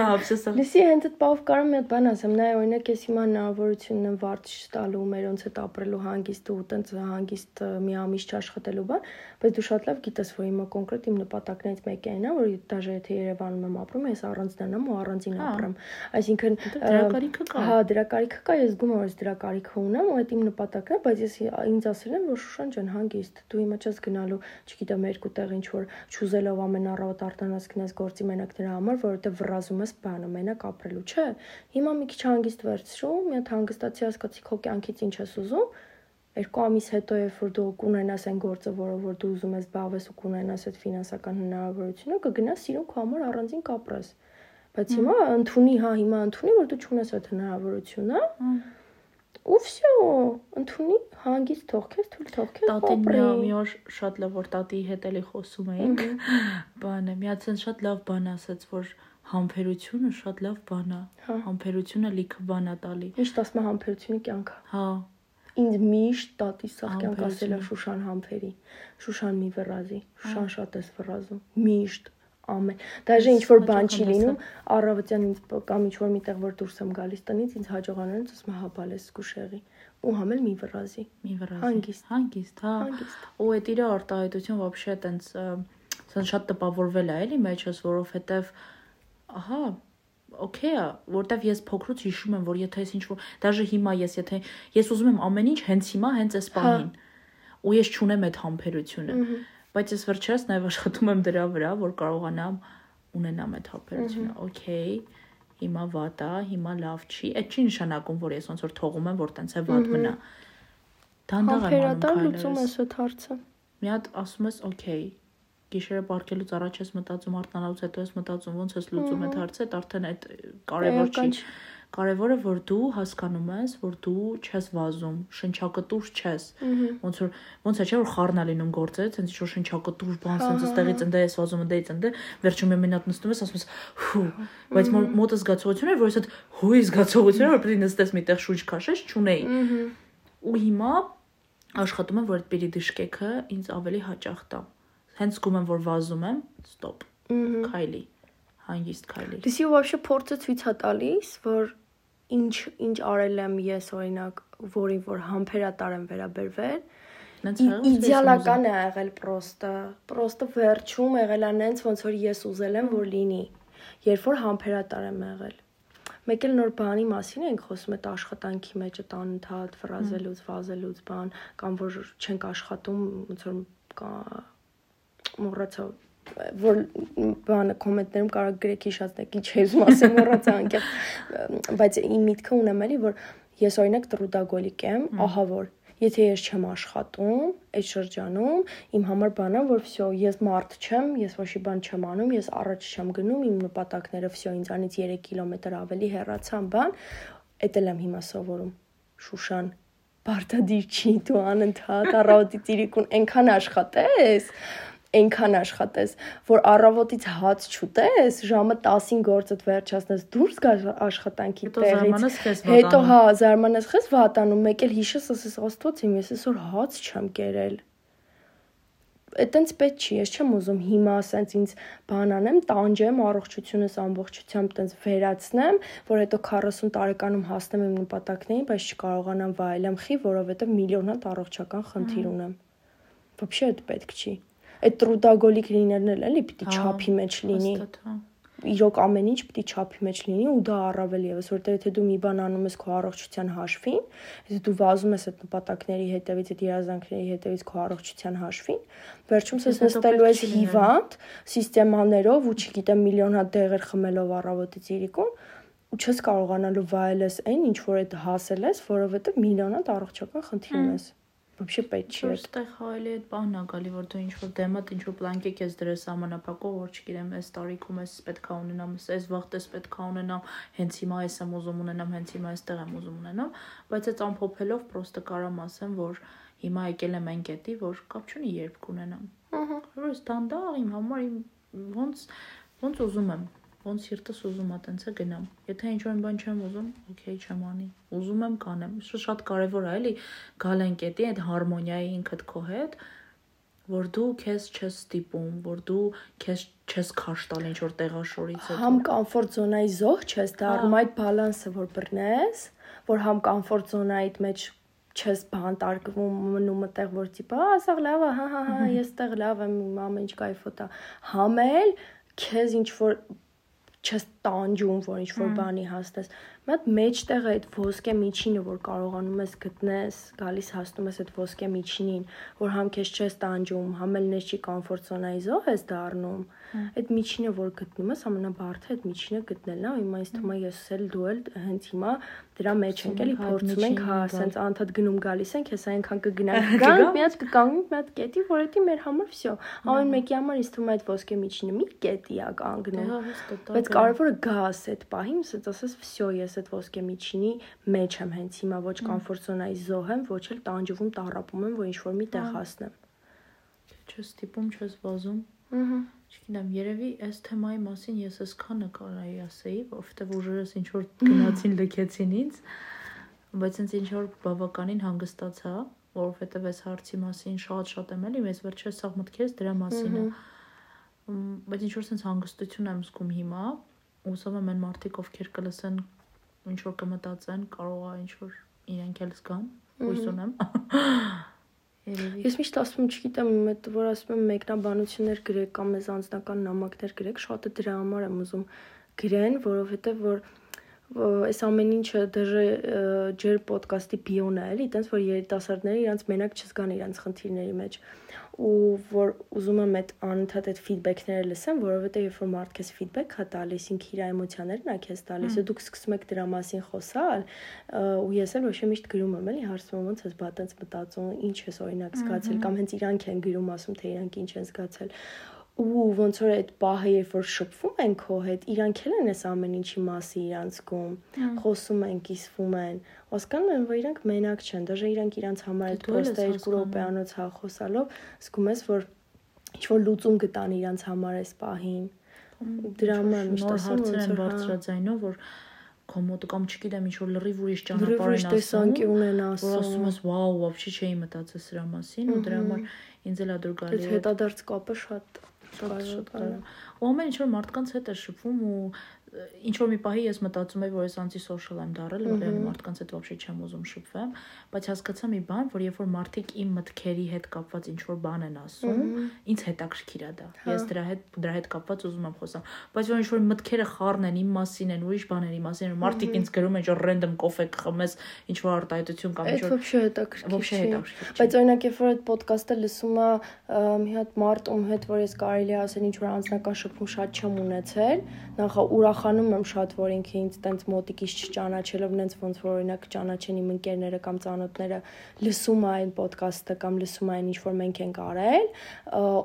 Հա, obsessive։ Լսի հենց այդ բավ կարում մի հատ բան ասեմ, նայ օրինակ ես հիմա հնարավորությունն եմ վարձ չտալու մերոնց հետ ապրելու հանգիստ ու տենց հանգիստ մի ամիս չաշխատելու բան, բայց դու շատ լավ գիտես, որ հիմա կոնկրետ իմ նպատակներից մեկը այն է, որ դաժե եթե Երևանում եմ ապրում, ես առանց դնամ ու առանցին հա։ ապրեմ։ Այսինքն դրա կարիքը կա։ Հա, դրա կարիքը կա, ես զգում եմ, որ դրա կարիքը ունեմ, ու այդ իմ նպատակն է, բայց ես ինձ ասել եմ, որ Շուշան ջան, հանգիստ, դու հիմա չես գնալու, չգիտեմ, երկու տեղ ինչ որ ճուզելով ամեն առավոտ արտանաս գնաս գործի մենակ դրա համար, որովհետև վրազում ես բանը, մենակ ապրելու, չէ։ Հիմա մի քիչ հանգիստ վերցրու, մի հատ հանգստացի հասկացի քո կյանքից ինչ ես ուզում, երկու ամիս հետո երբ որ դու կունենաս այն գործը, որով որ դու ուզում ես զբաղվես ու կունենաս այդ ֆինանսական հնարավորությունը, կգնաս սիրուն քո համար առանձին կապրես։ Բայց հիմա ընդունի, հա, հիմա ընդունի, որ դու չունես այդ հնարավորությունը։ Ու վсё, ընդունի, հանգիստ թողքես, թույլ թողքես։ Տատին մի մի օր շատ լավ որ տատի հետ էլի խոսում էինք։ Բանը, միացեն շատ լավ բան ասաց, որ համբերությունը շատ լավ բան է։ հա։ Համբերությունը լիքը բան է տալի։ Միշտ ասում եմ համբերությունը կյանք է։ Հա։ Ինձ միշտ տատի սաղ կյանք ասել է Շուշան համբերի։ Շուշան մի վրազի։ Շուշան շատ էս վրազում։ Միշտ ամեն դաժե ինչ որ բան չի լինում առավոտյան ինձ կամ ինչ որ միտեղ որ դուրս եմ գալիս տնից ինձ հաջողանալուց ասում հաբալես զգուշեղի ու համել մի վրազի մի վրազի հանգիստ հանգիստ հա ու այդ իր արտահայտություն вообще տենց սան շատ տպավորվել է էլի մեջս որովհետև ահա օքեյ է, որտեվ ես փոքրուց հիշում եմ, որ եթե ես ինչ-որ, դաժե հիմա ես եթե ես ուզում եմ ամեն ինչ հենց հիմա, հենց այս պահին, հա։ ու ես չունեմ այդ համբերությունը բայց ես վերջերս նաև աշխատում եմ դրա վրա, որ կարողանամ ունենամ այդ հապերությունը։ Okay, հիմա վատ է, հիմա լավ չի։ Այդ չի նշանակում, որ ես ոնց որ թողում եմ, որ տենց է վատ մնա։ Դանդաղ եմ անում լուծում ես այդ հարցը։ Մի հատ ասում ես, okay, գիշերը ապարկելուց առաջ ես մտածում, արտանալուց հետո ես մտածում, ոնց ես լուծում այդ հարցը, այդ արդեն այդ կարևոր չի։ Կարևորը որ դու հասկանում ես, որ դու չես վազում, շնչակտուր չես։ Ոնց որ ոնց է չէ որ խառնա լինում գործը, ցենց ինչ որ շնչակտուր բան, ցենց ստեղից ընդ ես վազում, ընդ ես ընդ, վերջում մի մինուտ նստում ես, ասում ես հու, բայց մոտը զգացողություն էր, որ ես այդ հույի զգացողությունը, որ պետք է նստես միտեղ շուջ քաշես, չունեի։ Ու հիմա աշխատում եմ, որ այդ պերի դիշկեքը ինձ ավելի հաճախ տա։ Հենց զգում եմ, որ վազում եմ, ստոպ։ Քայլի հանգիստ քայլի։ Դիսի вообще փորձը ցույց է տալիս, որ ինչ ինչ արել եմ ես օրինակ, որին որ համբերատար եմ վերաբերվել, իդեալական է եղել պրոստը, պրոստը վերջում եղել է նենց ոնց որ ես ուզել եմ որ լինի, երբ որ համբերատար եմ եղել։ Մեկ էլ նոր բանի մասին ենք խոսում այդ աշխատանքի մեջ այդ անընդհատ ֆրազելուց, վազելուց բան, կամ որ չենք աշխատում, ոնց որ մոռացա որ բանը կոմենտներում կարող գրեք հիշացնեք ինչ ես ասեմ մոռացա անկեղծ բայց իմ միտքը ունեմ էլի որ ես օրինակ տրուտագոլիկ եմ ահա որ Եթե ես չեմ աշխատում այդ շրջանում, իմ համար բանա, որ վсё, ես մարդ չեմ, ես ոչի բան չեմ անում, ես առաջ չեմ գնում, իմ նպատակները վсё ինձանից 3 կիլոմետր ավելի հեռացան, բան, էտել եմ հիմա սովորում։ Շուշան, Բարդադիր չի դու անընդհատ առավոտի ծիրիկուն այնքան աշխատես, այնքան աշխատես, որ առավոտից հաց չուտես, ժամը 10-ին գործդ վերջացնես, դուրս գաս աշխատանքի տեղից։ Հետո հա, զարմանես խես վատանում, մեկ էլ հիշես, ասես Աստված իմ, ես այսօր հաց չեմ կերել։ Այտենց պետք չի, ես չեմ ուզում հիմա ասենց ինձ բան անեմ, տանջեմ առողջությունս ամբողջությամբ տենց վերացնեմ, որ հետո 40 տարեկանում հասնեմ իմ նպատակներին, բայց չկարողանամ վայելեմ խի, որովհետև միլիոն հատ առողջական խնդիր ունեմ։ Вообще это պետք չի այդ տրուդագոլիկ լինելն էլ էլի պիտի չափի մեջ լինի իրոք ամեն ինչ պիտի չափի մեջ լինի ու դա առավել եւս որտեղ եթե դու մի բան անում ես քո առողջության հաշվին եթե դու վազում ես այդ նպատակների հետևից այդ երազանքների հետևից քո առողջության հաշվին վերջում ես նստելու ես հիվանդ սիստեմաներով ու չգիտեմ միլիոն հատ դեղեր խմելով առավոտից իրիկուն ու չես կարողանալու վայելես այն, ինչ որ այդ հասել ես, որովհետեւ միլիոնատ առողջական խնդիր ունես։ Вообще պետք չի։ Այստեղ հայելի այդ բանն է գալի, որ դու ինչ որ դեմդ ինչ որ պլանկի քեզ դրես ամենապակով, որ չգիտեմ, այս տարիքում էս պետքա ունենամ, այս վաղտես պետքա ունենամ, հենց հիմա ես եմ ուզում ունենամ, հենց հիմա այստեղ եմ ուզում ունենամ, բայց այդ ամփոփելով պրոստը կարամ ասեմ, որ հիմա եկել եմ այն կետի, որ կապ չունի երբ կունենամ։ Ահա։ Որ ստանդարտ իմ համար իմ ոնց ոնց ուզում եմ ոնց սիրտս ուզում է տենց է գնամ։ Եթե ինչ որ բան չեմ ուզում, օքեյ չեմ անի։ Ուզում եմ կանեմ։ Սա շատ կարևոր է, էլի, գալ այն կետի այդ հարմոնիայի ինքդ քո հետ, որ դու քեզ չես ստիպում, որ դու քեզ չես քաշ տալ ինչ որ տեղաշորից հետո։ Համ կոմֆորտ զոնայի զոհ չես դառնում այդ բալանսը որ բռնես, որ համ կոմֆորտ զոնայիդ մեջ չես բանտարկվում մնում այդտեղ որ տիպա ասաղ լավ է հա հա հա *laughs* ես այդտեղ լավ եմ ամեն ինչ կայֆոտ է համ էլ քեզ ինչ որ չես տանջում, որ ինչ որ բանի հասնես։ Մի հատ մեջտեղ այդ ոսկե միջինը, որ կարողանում ես գտնես, գալիս հասնում ես այդ ոսկե միջինին, որ համ քեզ չես տանջում, համ էլ նես չի կոմֆորտ զոնայի զոհ ես դառնում։ Այդ միջինը, որ գտնում ես, ամենաբարդը այդ միջինը գտնելն է, հիմա ինձ թվում է ես էլ դու էլ հենց հիմա դրա մեջ ենք էլի փորձում ենք, հա, ասենց անդադ գնում գալիս ենք, հեսա այնքան կգնանք, գանք, մի հատ կկանգնենք, մի հատ կետի, որ դա մեր համար վсё։ Ամեն մեկի համար ինձ թվում է այդ ոսկե միջինը մի կետի է կանգնում։ Բայց կարևորը գաս այդ պահին, ասած ասես վсё, ես այդ ոսկե միջինի մեջ եմ հենց հիմա ոչ կոմֆորտ զոնայի զոհ եմ, ոչ էլ տանջվում, տառապում եմ, որ ինչ որ մի տեղ հասնեմ։ Չես տիպում, չես վազում։ Ահա Չգիտեմ, երևի այս թեմայի մասին ես այսքանը կարայի ասեի, որովհետև ուժերս ինչ որ գնացին լքեցին ինձ, բայց ինձ ինչ որ բավականին հանգստացա, որովհետև այս հարցի մասին շատ-շատ եմ էլի, մեզ վերջերս սաղ մտքերս դրա մասին է։ Բայց ինչ որ sense հանգստություն եմ զգում հիմա, ուսով եմ այն մարդիկ, ովքեր կլսեն, ինչ որ կմտածեն, կարող է ինչ որ իրենք էլ զգան, հույս ունեմ։ *laughs* Ես միշտ ասում չգիտեմ, այդ որ ասում եմ մեկնաբանություններ գրեք կամ մեզ անձնական նամակներ գրեք, շատը դրա համար եմ ուզում գրեն, որովհետև որ այս ամեն ինչը դժե ջեր ոդկասթի բիոն է, էլի, տենց որ երիտասարդները իրանց մենակ չզգան իրանց խնդիրների մեջ ու որ ուզում եմ այդ անընդհատ այդ ֆիդբեքները լսեմ, որովհետեւ երբ որ մարդ քեզ ֆիդբեք հա տալիս, ինքը իր էմոցիաներն է քեզ տալիս, ու դուք սկսում եք դրա մասին խոսալ, ու ես էլ ոչ միշտ գրում եմ, էլի հարցնում ոնց ես բա տենց մտածում, ինչ ես օրինակ զգացել կամ հենց իրանք են գրում ասում թե իրանք ինչ են զգացել ու ոնց որ այդ պահը երբ որ շփվում են քո հետ, իրանք էլ են այս ամեն ինչի մասի իրանց կողմ, խոսում են, կիսվում են, հասկանում են, որ իրանք մենակ չեն, դաժե իրանք իրանք համար այդ պրոստը 2 րոպեանոց հա խոսալով, զգում ես, որ ինչ որ լուծում գտան իրանք համար այս պահին։ Դրա համար միշտ ասում եմ, որ բարձրաձայնով, որ քո մոտ կամ չգիտեմ ինչ որ լրիվ ուրիշ ճանապարհ են ասում, ունեն ասում, որ ասում ես, «Վաու, вообще չէի մտածել սրա մասին» ու դրա համար ինձ էլ ա դուր գալի։ Այդ հետադարձ կապը շատ շատ շատ կարևոր։ Ու ամեն ինչ որ մարդկանց հետ է շփվում ու ինչ որ մի պահի ես մտածում եմ, որ ես անտի սոշիալ եմ դարել, որ այն մարդկանց հետ вообще չեմ ուզում շփվեմ, բայց հասկացա մի բան, որ երբ որ մարդիկ իմ մտքերի հետ կապված ինչ որ բան են ասում, ինձ հետաքրքիր է դա։ հա։ Ես դրա հետ դրա հետ կապված ուզում եմ խոսամ, բայց որ ինչ որ մտքերը խառն են իմ մասին են, ուրիշ բաների մասին, մարդիկ ինձ գրում են, որ random կոֆե կխմես, ինչ որ արտահայտություն կամ ինչ որ Вообще հետաքրքիր։ Вообще հետաքրքիր։ Բայց օրինակ երբ որ այդ ոդկասթը լսում է մի հատ մարդ ում հետ որ ես կարելի ասել ինչ որ անձնական շփում շատ չեմ ունեցել, նախ ուրախանում եմ շատ որ ինքը ինձ տենց մոտիկից չճանաչելով, նենց ոնց որ օրինակ ճանաչեն իմ ընկերները կամ ծանոթները լսում այն ոդկասթը կամ լսում այն ինչ որ մենք ենք արել,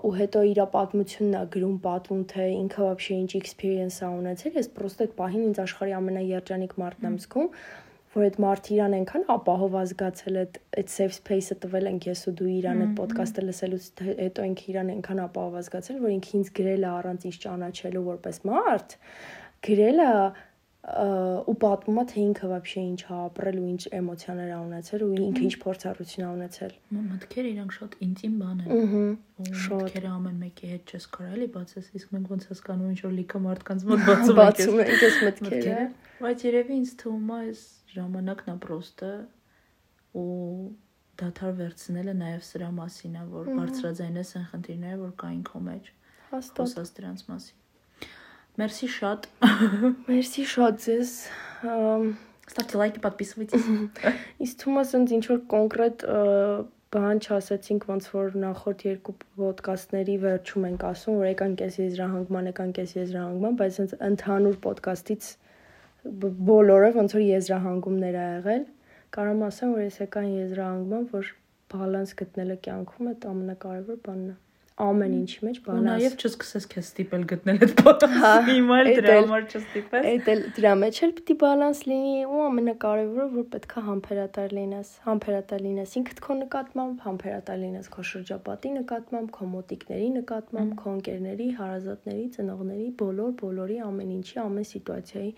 ու հետո իր պատմությունն է գրում, պատվում թե ինքը вообще ինչ experience ա ունեցել, ես պրոստը այդ պահին ինձ աշխարհի ամենաերջանիկ մարդն եմ զգում որ այդ մարդը իրան այնքան ապահով ազգացել այդ այդ safe space-ը տվել ենք ես ու դու իրան այդ ոդկասթը լսելուց հետո ինքը իրան այնքան ապահով ազգացել որ ինքը ինձ գրել է առանց ինձ ճանաչելու որպես մարդ գրել է ու պատմում է թե ինքը вообще ինչ է ապրել ու ինչ էմոցիաներ ա ունեցել ու ինքը ինչ փորձառություն ա ունեցել։ Մտքերը իրանք շատ ինտիմ բան են։ Ահա։ Շատ մտքերը ամեն մեկի հետ չես կարելի բացես, իսկ մենք ոնց հասկանում ինչ որ լիքը մարդկանց մոտ *laughs* բացում ենք։ Բացում ենք այս մտքերը։ Բայց երևի ինձ թվում է այս ժամանակն է պրոստը ու դաթար վերցնելը նաև սրա մասին է, որ բարձրաձայնես այն խնդիրները, որ կային քո մեջ։ Հաստատ։ Խոսած դրանց մասին։ Մերսի շատ։ Մերսի շատ ձեզ։ Ставьте лайки, подписывайтесь։ *laughs* Իսկ թվում է ասենց ինչ որ կոնկրետ բան չասեցինք, ոնց որ նախորդ երկու ոդկասթների վերջում ենք ասում, որ եկան կես եզրահանգման, եկան կես եզրահանգման, բայց ասենց ընդհանուր ոդկասթից բոլորը ոնց որ եզրահանգումներ ա եղել, կարամ ասեմ, որ ես եկան եզրահանգման, որ բալանս գտնելը կյանքում այդ ամենակարևոր բանն է ամեն ինչի մեջ բանաս։ Ու նաև չսկսես քեզ ստիպել գտնել այդ բալանսը։ Հա, հիմա էլ դրա համար չստիպես։ Այդ էլ դրա մեջ էլ պիտի բալանս լինի ու ամենակարևորը որ պետքա համբերատար լինես, համբերատար լինես ինքդ քո նկատմամբ, համբերատար լինես քո շրջապատի նկատմամբ, քո մոտիկների նկատմամբ, քո ընկերների, հարազատների, ծնողների, բոլոր բոլորի ամեն ինչի, ամեն սիտուացիայի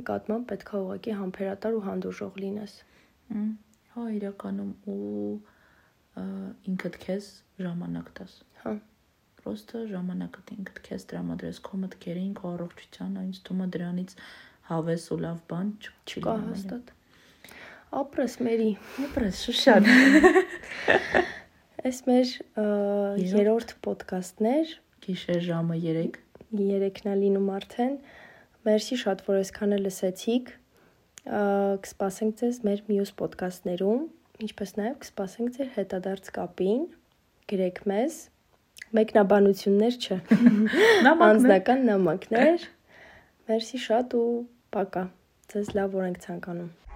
նկատմամբ պետքա ուղղակի համբերատար ու հանդուրժող լինես։ Հա, իրականում ու ինքդ քեզ ժամանակ տաս։ Հա։ Պրոստը ժամանակդ ինքդ քեզ տրամադրես քո մտքերին, քո առողջությանը, ինձ թվում է դրանից հավես ու լավ բան չի լինի։ Կա հաստատ։ Ապրես մերի։ Ապրես շուշան։ *laughs* Այս մեր երրորդ ոդկասթներ գիշեր ժամը 3 3-ն է լինում արդեն։ Մերսի շատ որ այսքանը լսեցիք։ Կսպասենք ձեզ մեր մյուս ոդկասթներում, ինչպես նաև կսպասենք ձեր հետադարձ կապին գրեք մեզ մեկնաբանություններ չէ։ Անձնական նամակներ։ Մերսի շատ ու պակա։ Ձեզ լավ օր ենք ցանկանում։